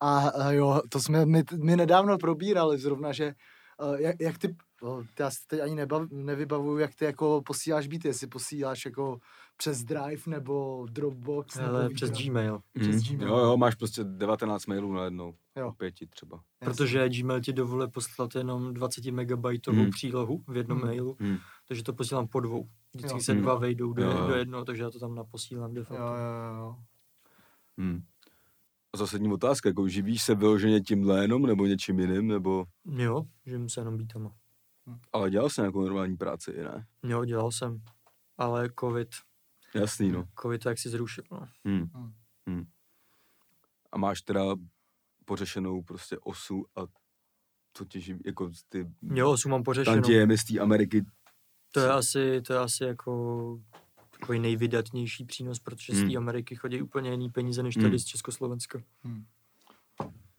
A, a jo, to jsme my, my nedávno probírali zrovna, že uh, jak, jak ty, oh, já si teď ani nebav, nevybavuju, jak ty jako posíláš beaty, jestli posíláš jako přes Drive nebo Dropbox Ale nebo přes. Gmail. Přes Mm. Gmail. Jo, jo, máš prostě 19 mailů na jednou. Jo. Pěti třeba. Jasně. Protože Gmail ti dovoluje poslat jenom 20 megabajtovou Hmm. přílohu v jednom Hmm. mailu, Mm. Takže to posílám po dvou. Vždycky Jo. se Hmm. dva vejdou do, Jo, jo. do jednoho, takže já to tam naposílám de Jo, facto. jo, jo. Mm. A zásadní otázka, jako živíš se vyloženě tímhle jenom, nebo něčím jiným, nebo... Jo, žijím se jenom beatama. Ale dělal jsi nějakou normální práci, i ne? Jo, dělal jsem, ale covid, Jasný, no. covid to jak si zrušil, no. Hmm. Hmm. Hmm. A máš teda pořešenou prostě osu a to tě živí, jako ty Jo, osu mám pořešenou. tantiemy z té Ameriky. To je asi, to je asi jako takový nejvydatnější přínos, protože z Hmm. té Ameriky chodí úplně jiný peníze, než Hmm. tady z Československa.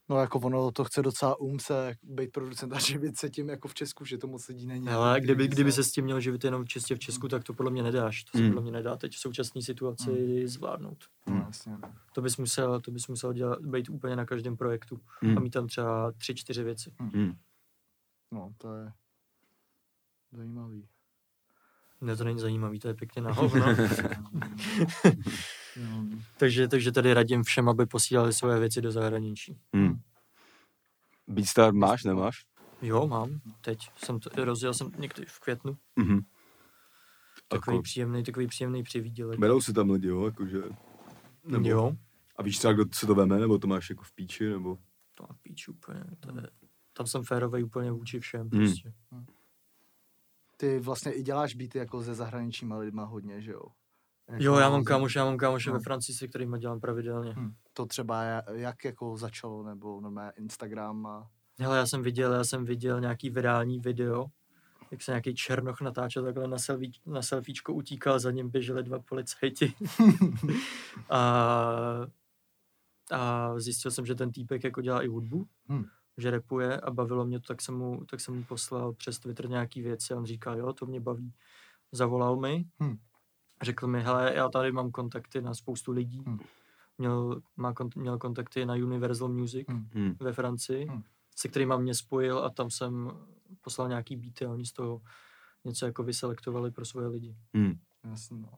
No jako ono to chce docela um se být producent a živit se tím jako v Česku, že to moc lidí není. Ale kdyby, kdyby se- s tím měl živit jenom čistě v Česku, tak to podle mě nedáš. To se Hmm. podle mě nedá teď v současné situaci zvládnout. No, jasně. no. To bys musel, to bys musel dělat, být úplně na každém projektu a Hmm. mít tam třeba tři, čtyři věci. Hmm. No, to je zajímavý. Ne, to není zajímavý, to je pěkně na hovno. No, takže, takže tady radím všem, aby posílali svoje věci do zahraničí. Hmm. Beatstar máš, nemáš? Jo, mám. Teď jsem to, rozjel jsem někdy v květnu. Mhm. Takový Jako, příjemný, takový příjemný přivídělek. berou si tam lidi, jo, jakože... nebo- Jo, A víš třeba, kdo se to veme, nebo to máš jako v píči, nebo... to má píč úplně. To je, tam jsem férovej úplně vůči všem. Hmm. Prostě. Ty vlastně i děláš beaty jako se zahraničníma lidma hodně, že jo? Jako Jo, já mám kámoše, já mám kámoše No. ve Francii, se kterými dělám pravidelně. Hm, To třeba ja- jak jako začalo, nebo normálně Instagram a... Hele, já jsem viděl, já jsem viděl nějaký virální video, jak se nějaký černoch natáčel takhle na, selfie, na selfiečko utíkal, za ním běželi dva policajti. a, a zjistil jsem, že ten týpek jako dělá i hudbu, Hm. Že repuje a bavilo mě to, tak jsem mu, tak jsem mu poslal přes Twitter nějaký věci a on říkal, jo, to mě baví. Zavolal mi, Hm. řekl mi, hele, já tady mám kontakty na spoustu lidí, Hm. měl, má kont- měl kontakty na Universal Music Hm. Hmm. ve Francii, Hm. se kterýma mě spojil a tam jsem poslal nějaký beaty a oni z toho něco jako vyselektovali pro svoje lidi. Hmm. Jasně, no.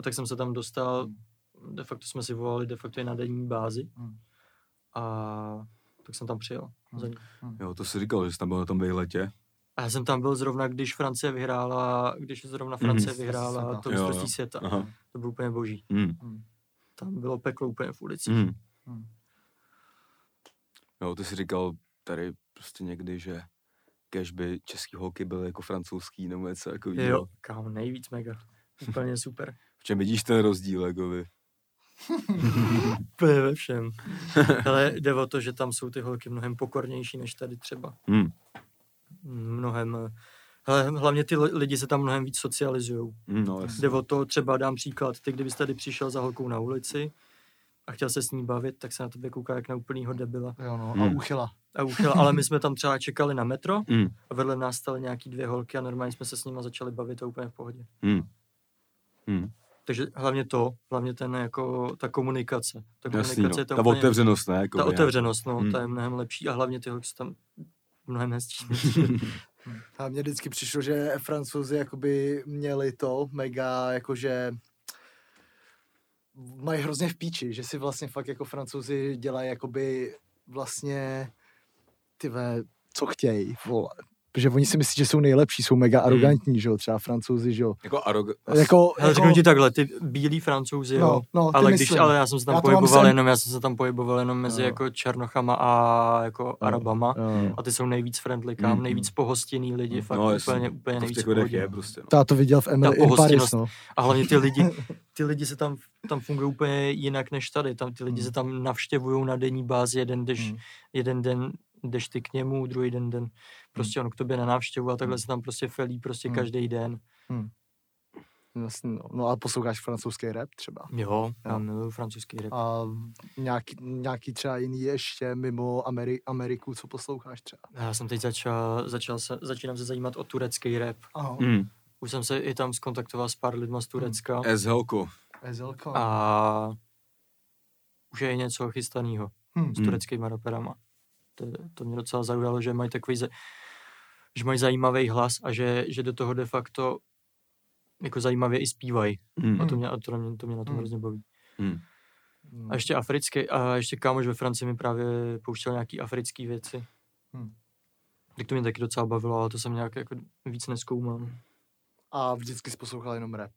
A tak jsem se tam dostal, Hm. de facto jsme si volali de facto i na denní bázi Hm. a tak jsem tam přijel. Hm. Za ním. Jo, to jsi říkal, že jsi tam byl na tom výletě. A já jsem tam byl zrovna, když Francie vyhrála, když zrovna Mhm. Francie Mistrovství vyhrála to mistrovství světa. Aha. To bylo úplně boží. Hmm. Hm. Tam bylo peklo úplně v ulici. Hmm. Hm. Jo, ty jsi říkal tady prostě někdy, že kež by český holky byly jako francouzský nebo něco jako Jo, kámo, nejvíc mega. Úplně super. V čem vidíš ten rozdíl, jako vy? Úplně ve všem. Ale jde o to, že tam jsou ty holky mnohem pokornější než tady třeba. Hmm. Mnohem... Hele, hlavně ty li- lidi se tam mnohem víc socializují. Hmm, no. Jde o to, třeba dám příklad, ty kdybys tady přišel za holkou na ulici a chtěl se s ní bavit, tak se na tebe kouká jak na úplnýho debila. Jo, no. A Hm. uchyla. A uchyl, ale my jsme tam třeba čekali na metro Hmm. a vedle nás staly nějaký dvě holky a normálně jsme se s nimi začali bavit a úplně v pohodě. Hmm. Hmm. Takže hlavně to, hlavně ten jako ta komunikace. Ta Jasný, komunikace no. je tam Ta úplně- otevřenost, ne? Jako Ta otevřenost, no, Hmm. ta je mnohem lepší a hlavně ty holky jsou tam mnohem hezčí. A mně vždycky přišlo, že francouzi jakoby měli to mega, jakože mají hrozně v píči, že si vlastně fakt jako francouzi dělají jakoby vlastně ty ve, co chtějí, vole. Protože oni si myslí, že jsou nejlepší, jsou mega Hmm. arrogantní, že jo, třeba francouzi, že jo. Jako arog... Jako, Ale jako, řeknu ti takhle, ty bílí francouzi, no, jo, no, ty ale když, myslím. ale já jsem se tam Já pohyboval sem- jenom, já jsem se tam pohyboval jenom mezi Jo. jako černochama a jako arabama. Jo. A ty jsou nejvíc friendly, kam, Mm, nejvíc pohostinný lidi, fakt No, jasně. úplně, úplně To nejvíc pohodě. je prostě, no. Já to viděl v Emily Ta in Paris, no. A hlavně ty lidi, ty lidi se tam, tam fungují úplně jinak než tady. Tam ty lidi Mm. se tam navštěvují na denní bázi, jeden jdeš, Mm. jeden den jdeš ty k němu, druhý den den prostě on k tobě na návštěvu a takhle se tam prostě felí prostě Mm. každý den. Jasně, no. no a posloucháš francouzský rap třeba? Jo, já miluju francouzský rap. A nějaký, nějaký třeba jiný ještě mimo Ameri- Ameriku, co posloucháš třeba? Já jsem teď začal, začal se, začínám se zajímat o turecký rap. Aha. Hmm. už jsem se i tam skontaktoval s pár lidma z Turecka SHLko. SLko. a už je něco chystaného Hm. s tureckými raperama. To, to mě docela zaujalo, že mají takový, že mají zajímavý hlas a že, že do toho de facto jako zajímavě i zpívají. Mm. A to mě, a to mě, to mě na tom Hmm. hrozně baví. Mm. Hm. A ještě africký, a ještě kámoš ve Francii mi právě pouštěl nějaký africké věci. Hm. Tak to mě taky docela bavilo, ale to jsem nějak jako víc neskoumám. A vždycky jsi poslouchal jenom rap.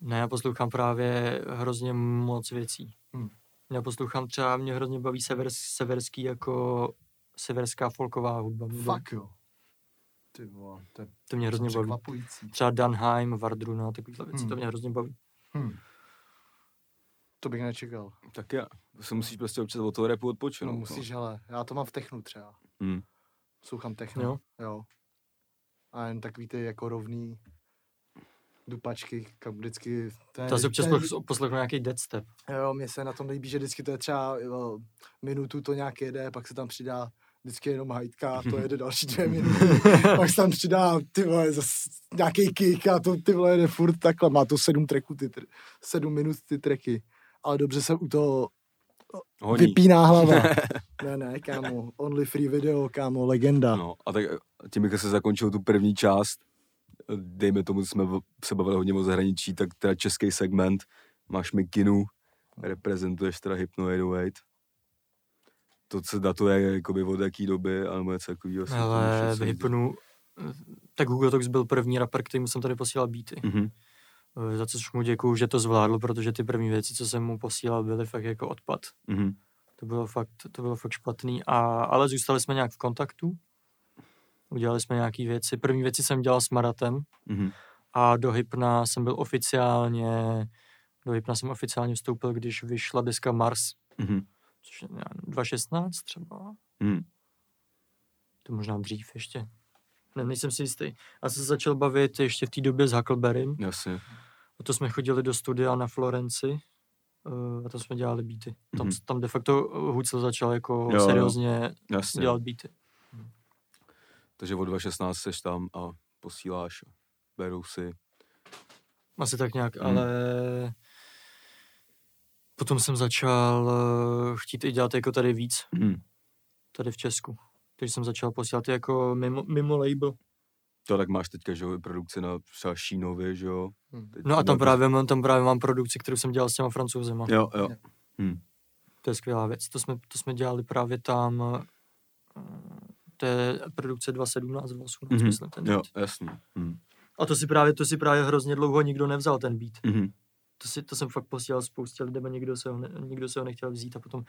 Ne, já poslouchám právě hrozně moc věcí. Hm. Já poslouchám třeba, mě hrozně baví sever, severský jako severská folková hudba. Fakt jo. Ty vole, to je To mě hrozně baví. Třeba Danheim, Vardruna, takovýhle věci, Hm. to mě hrozně baví. Hm. To bych nečekal. Tak já. Se musíš prostě občas od toho repu odpočinout. No, musíš, hele, já to mám v technu třeba. Mm. Sluchám techno. Jo? jo. A jen takový ty jako rovný dupačky, kam vždycky... To je, To asi občas pos- poslechnu nějaký deadstep. Jo, mně se na tom líbí, že vždycky to je třeba jo, minutu to nějak jede, pak se tam přidá vždycky jenom hajtka, to jede další dvě minuty, pak se tam přidá ty vole, nějaký kick a to ty vole jede furt takhle, má to sedm tracků, ty, tr- sedm minut ty tracky, ale dobře se u toho Honí. vypíná hlava. ne, ne, kámo, only free video, kámo, legenda. No, a tak tím, jak se zakončil tu první část, dejme tomu, jsme se bavili hodně o zahraničí, tak teda český segment, máš Mikinu, reprezentuješ teda Hypno 808. To, co datuje jakoby od jaký doby, alebo něco takového. Ale v. Hypnu, tak Hugo Tox byl první rapper, kterýmu jsem tady posílal beaty. Mhm. Eh, Za což mu děkuju, že to zvládl, protože ty první věci, co jsem mu posílal, byly fakt jako odpad. Mhm. To bylo fakt, to bylo fakt špatný, a, ale zůstali jsme nějak v kontaktu. Udělali jsme nějaké věci. První věci jsem dělal s Maratem Mhm. a do Hypna jsem byl oficiálně, do Hypna jsem oficiálně vstoupil, když vyšla deska Mars, Mhm. Což je já nevím, 2016 třeba. Mhm. To možná dřív ještě. Ne, nejsem si jistý. Jsem se začal bavit ještě v té době s Huckleberrym. Jasně. A to jsme chodili do studia na Florenci uh, a tam jsme dělali beaty. Tam, Mhm. tam de facto Hucel začal jako Jo, seriózně Jasně. dělat beaty. Takže od 2016 seš tam a posíláš, berou si. Asi tak nějak, Mhm. ale potom jsem začal uh, chtít i dělat jako tady víc, Mhm. tady v Česku. Takže jsem začal posílat jako mimo, mimo label. To tak máš teďka, že jo, produkci na třeba Šínově, že jo. Hm. Teď No a tam právě, mám, tam právě mám produkci, kterou jsem dělal s těma francouzema. Jo, jo. Jo. Hm. To je skvělá věc. To jsme, to jsme dělali právě tam, eh, to je produkce 2017, 2018, Mhm. myslím, ten Jo, beat. jasný. Hm. A to si právě, to si právě hrozně dlouho nikdo nevzal ten beat. Mhm. To, si, to jsem fakt posílal spoustě lidem a nikdo se ho, ne, nikdo se ho nechtěl vzít a potom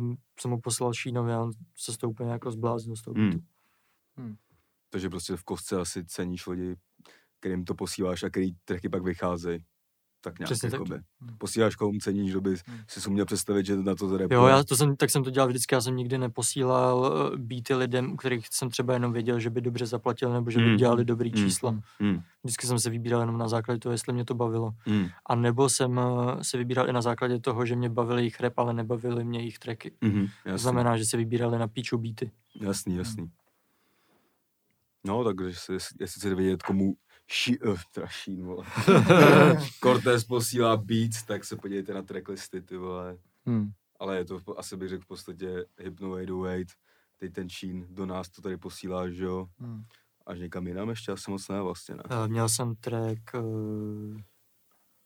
um, jsem mu poslal Šínovi a on se z toho úplně jako zbláznil z toho Hmm. beatu. Takže prostě v kostce asi ceníš lidi, kterým to posíláš a který tracky pak vycházejí. Tak nějak Přesně tak. jakoby. Hmm. Posíláš komu ceníš, že by Hmm. si si uměl představit, že na to zrepuje. Jo, já to jsem, tak jsem to dělal vždycky, já jsem nikdy neposílal eh, beaty lidem, u kterých jsem třeba jenom věděl, že by dobře zaplatil nebo že by Hmm. dělali dobrý Hmm. čísla. Hm. Vždycky jsem se vybíral jenom na základě toho, jestli mě to bavilo. Hm. A nebo jsem eh, se vybíral i na základě toho, že mě bavily jejich rap, ale nebavily mě jejich tracky. Mhm. To znamená, že se vybírali na píču beaty. Jasný, jasný. No, takže si, jestli chcete vědět, komu ší, uh, teda šín, vole. Cortez posílá beats, tak se podívejte na tracklisty, ty vole. Hm. Ale je to, asi bych řekl v podstatě Hypno 808, teď ten šín do nás to tady posílá, že jo. Hm. Až někam jinam ještě asi moc ne vlastně, ne. Eh, Měl jsem track uh,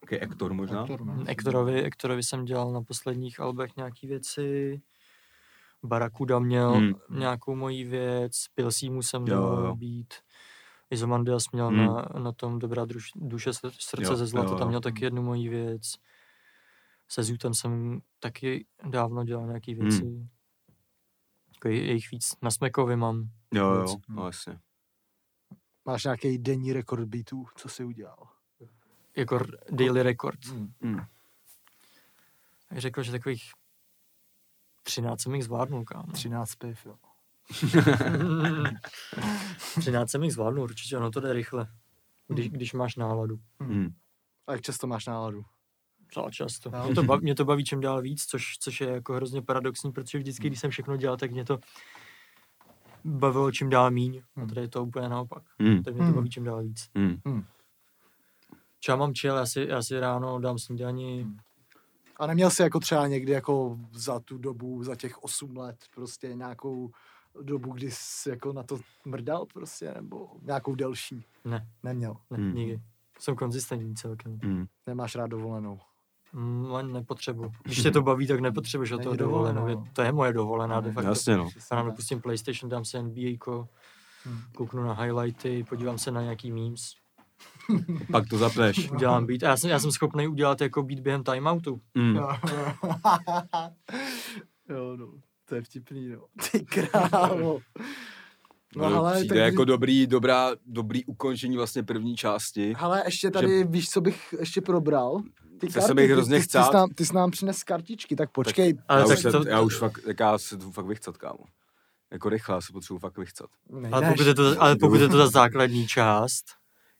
Okay, Ektor možná? Aktor, no. Ektorovi, Ektorovi jsem dělal na posledních albech nějaký věci. Barakuda měl Hmm. nějakou moji věc, Pilsímu jsem Jo, měl jo. Izomandias měl Hmm. na, na tom Dobrá druž, duše sr- srdce Jo, ze zlata, jo, tam jo. měl taky jednu moji věc. Se Zutem jsem taky dávno dělal nějaký Hmm. věci. Jako je, je jich víc. Na Smekovi mám. Jo, jo, Moc. no jasně. Máš nějaký denní rekord beatů, co jsi udělal? Jako daily record. Hm. Hm. Já řekl, že takových 13 jsem jich zvládnul, kámo. 13 piv, jo. 13 jsem jich zvládnul, určitě, ono to jde rychle. Když, Mhm. když máš náladu. Hm. A jak často máš náladu? Docela často. Jo. Mě to, baví, mě to baví čím dál víc, což, což je jako hrozně paradoxní, protože vždycky, když jsem všechno dělal, tak mě to bavilo čím dál míň. A Hmm. tady je to úplně naopak. Hm. Tak mě to Hmm. baví čím dál víc. Hm. Třeba mám chill, já si, já si ráno dám snídani, A neměl jsi jako třeba někdy jako za tu dobu, za těch 8 let, prostě nějakou dobu, kdy jsi jako na to mrdal prostě, nebo nějakou delší? Ne. Neměl. ne, Hmm. nikdy. Jsem konzistentní celkem. Hmm. Nemáš rád dovolenou. Mm, ani nepotřebuji. Když tě to baví, tak nepotřebuješ o Není to dovolenou. Je- To je moje dovolená, de Ne, facto. Jasně no. Přesně Ráno tak. pustím PlayStation, dám si NBA, Hmm. kouknu na highlighty, podívám se na nějaký memes, Pak to zapneš. udělám beat. A já jsem, já jsem schopný udělat jako beat během timeoutu. Hmm. jo, no, to je vtipný, no. Ty krávo. No, No, ale přijde tak- jako dobrý, dobrá, dobrý ukončení vlastně první části. Hele, ještě tady, víš, co bych ještě probral? Ty To se bych ty- hrozně ty, ty, chcát. jsi nám, ty jsi nám přines kartičky, tak počkej. Ale já, tak už se, to- já už fakt, tak já se jdu fakt vychcat, kámo. Jako rychle, já se potřebuji fakt vychcat. Nejdeš. Ale pokud, je to, ale pokud je to ta základní část,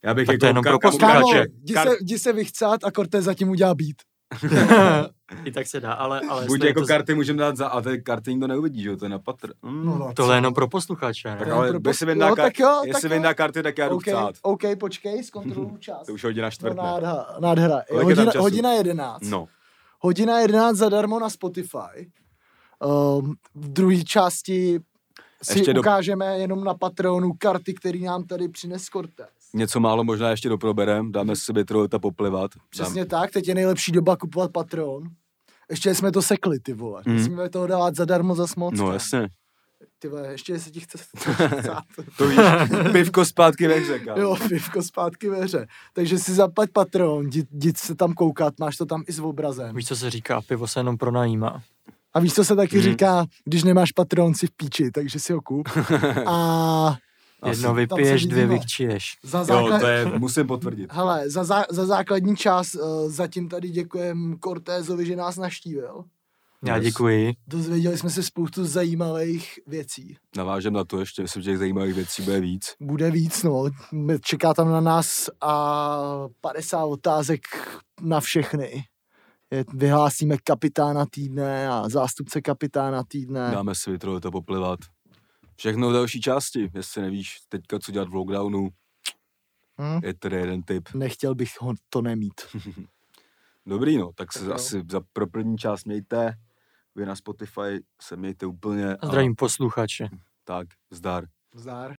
Já bych Tak to je jenom pro posluchače. Jdi se, jdi se vychcat a Cortez zatím udělá beat. i tak se dá, ale, ale Buď jako to, karty můžeme dát za, a ty karty nikdo neuvidí, že jo, to je na patr. Mm. No, no, tohle je jenom pro posluchače, tak ale pro jestli vyndá, jo, kar- tak jo, tak jestli jo. vyndá karty, tak já jdu OK, psát. OK, počkej, zkontroluju čas. To už je hodina No, čtvrt, ne? nádhera, nádhera. Je Kolik je hodina, hodina 11. No. Hodina 11 zadarmo na Spotify. Um, v druhé části si Ještě do- ukážeme jenom na Patreonu karty, který nám tady přines Cortez. Něco málo možná ještě doproberem, dáme si Bitroleta poplivat. Dám, Přesně tak, teď je nejlepší doba kupovat Patreon. Ještě jsme to sekli, ty vole. Mhm. Musíme toho dávat zadarmo za moc. no jasně, Ty vole, ještě se ti chce to víš, pivko zpátky ve hře, kámo. Jo, pivko zpátky ve hře. Takže si zaplať Patreon, jdi, jdi se tam koukat, máš to tam i s obrazem. Víš, co se říká, pivo se jenom pronajímá. A víš, co se taky Mhm. říká, když nemáš Patreon, si v píči, takže si ho kup. A. Jedno vypiješ, dvě vidíme. vykčiješ. za, Jo, základ... to je, musím potvrdit. Hele, za, za, za základní čas uh, zatím tady děkujem Cortézovi, že nás naštívil. Já děkuji. Dozvěděli jsme se spoustu zajímavých věcí. Navážem na to ještě, myslím, že těch zajímavých věcí bude víc. Bude víc, no. Čeká tam na nás a 50 otázek na všechny. Je- Vyhlásíme kapitána týdne a zástupce kapitána týdne. Dáme si Bitroleta poplivat. Všechno v další části, jestli nevíš teďka, co dělat v lockdownu, Hm? je tady jeden tip. Nechtěl bych ho to nemít. Dobrý, no, tak se Tak jo. asi za pro první část mějte. Vy na Spotify se mějte úplně A zdravím posluchače. tak, zdar. Zdár.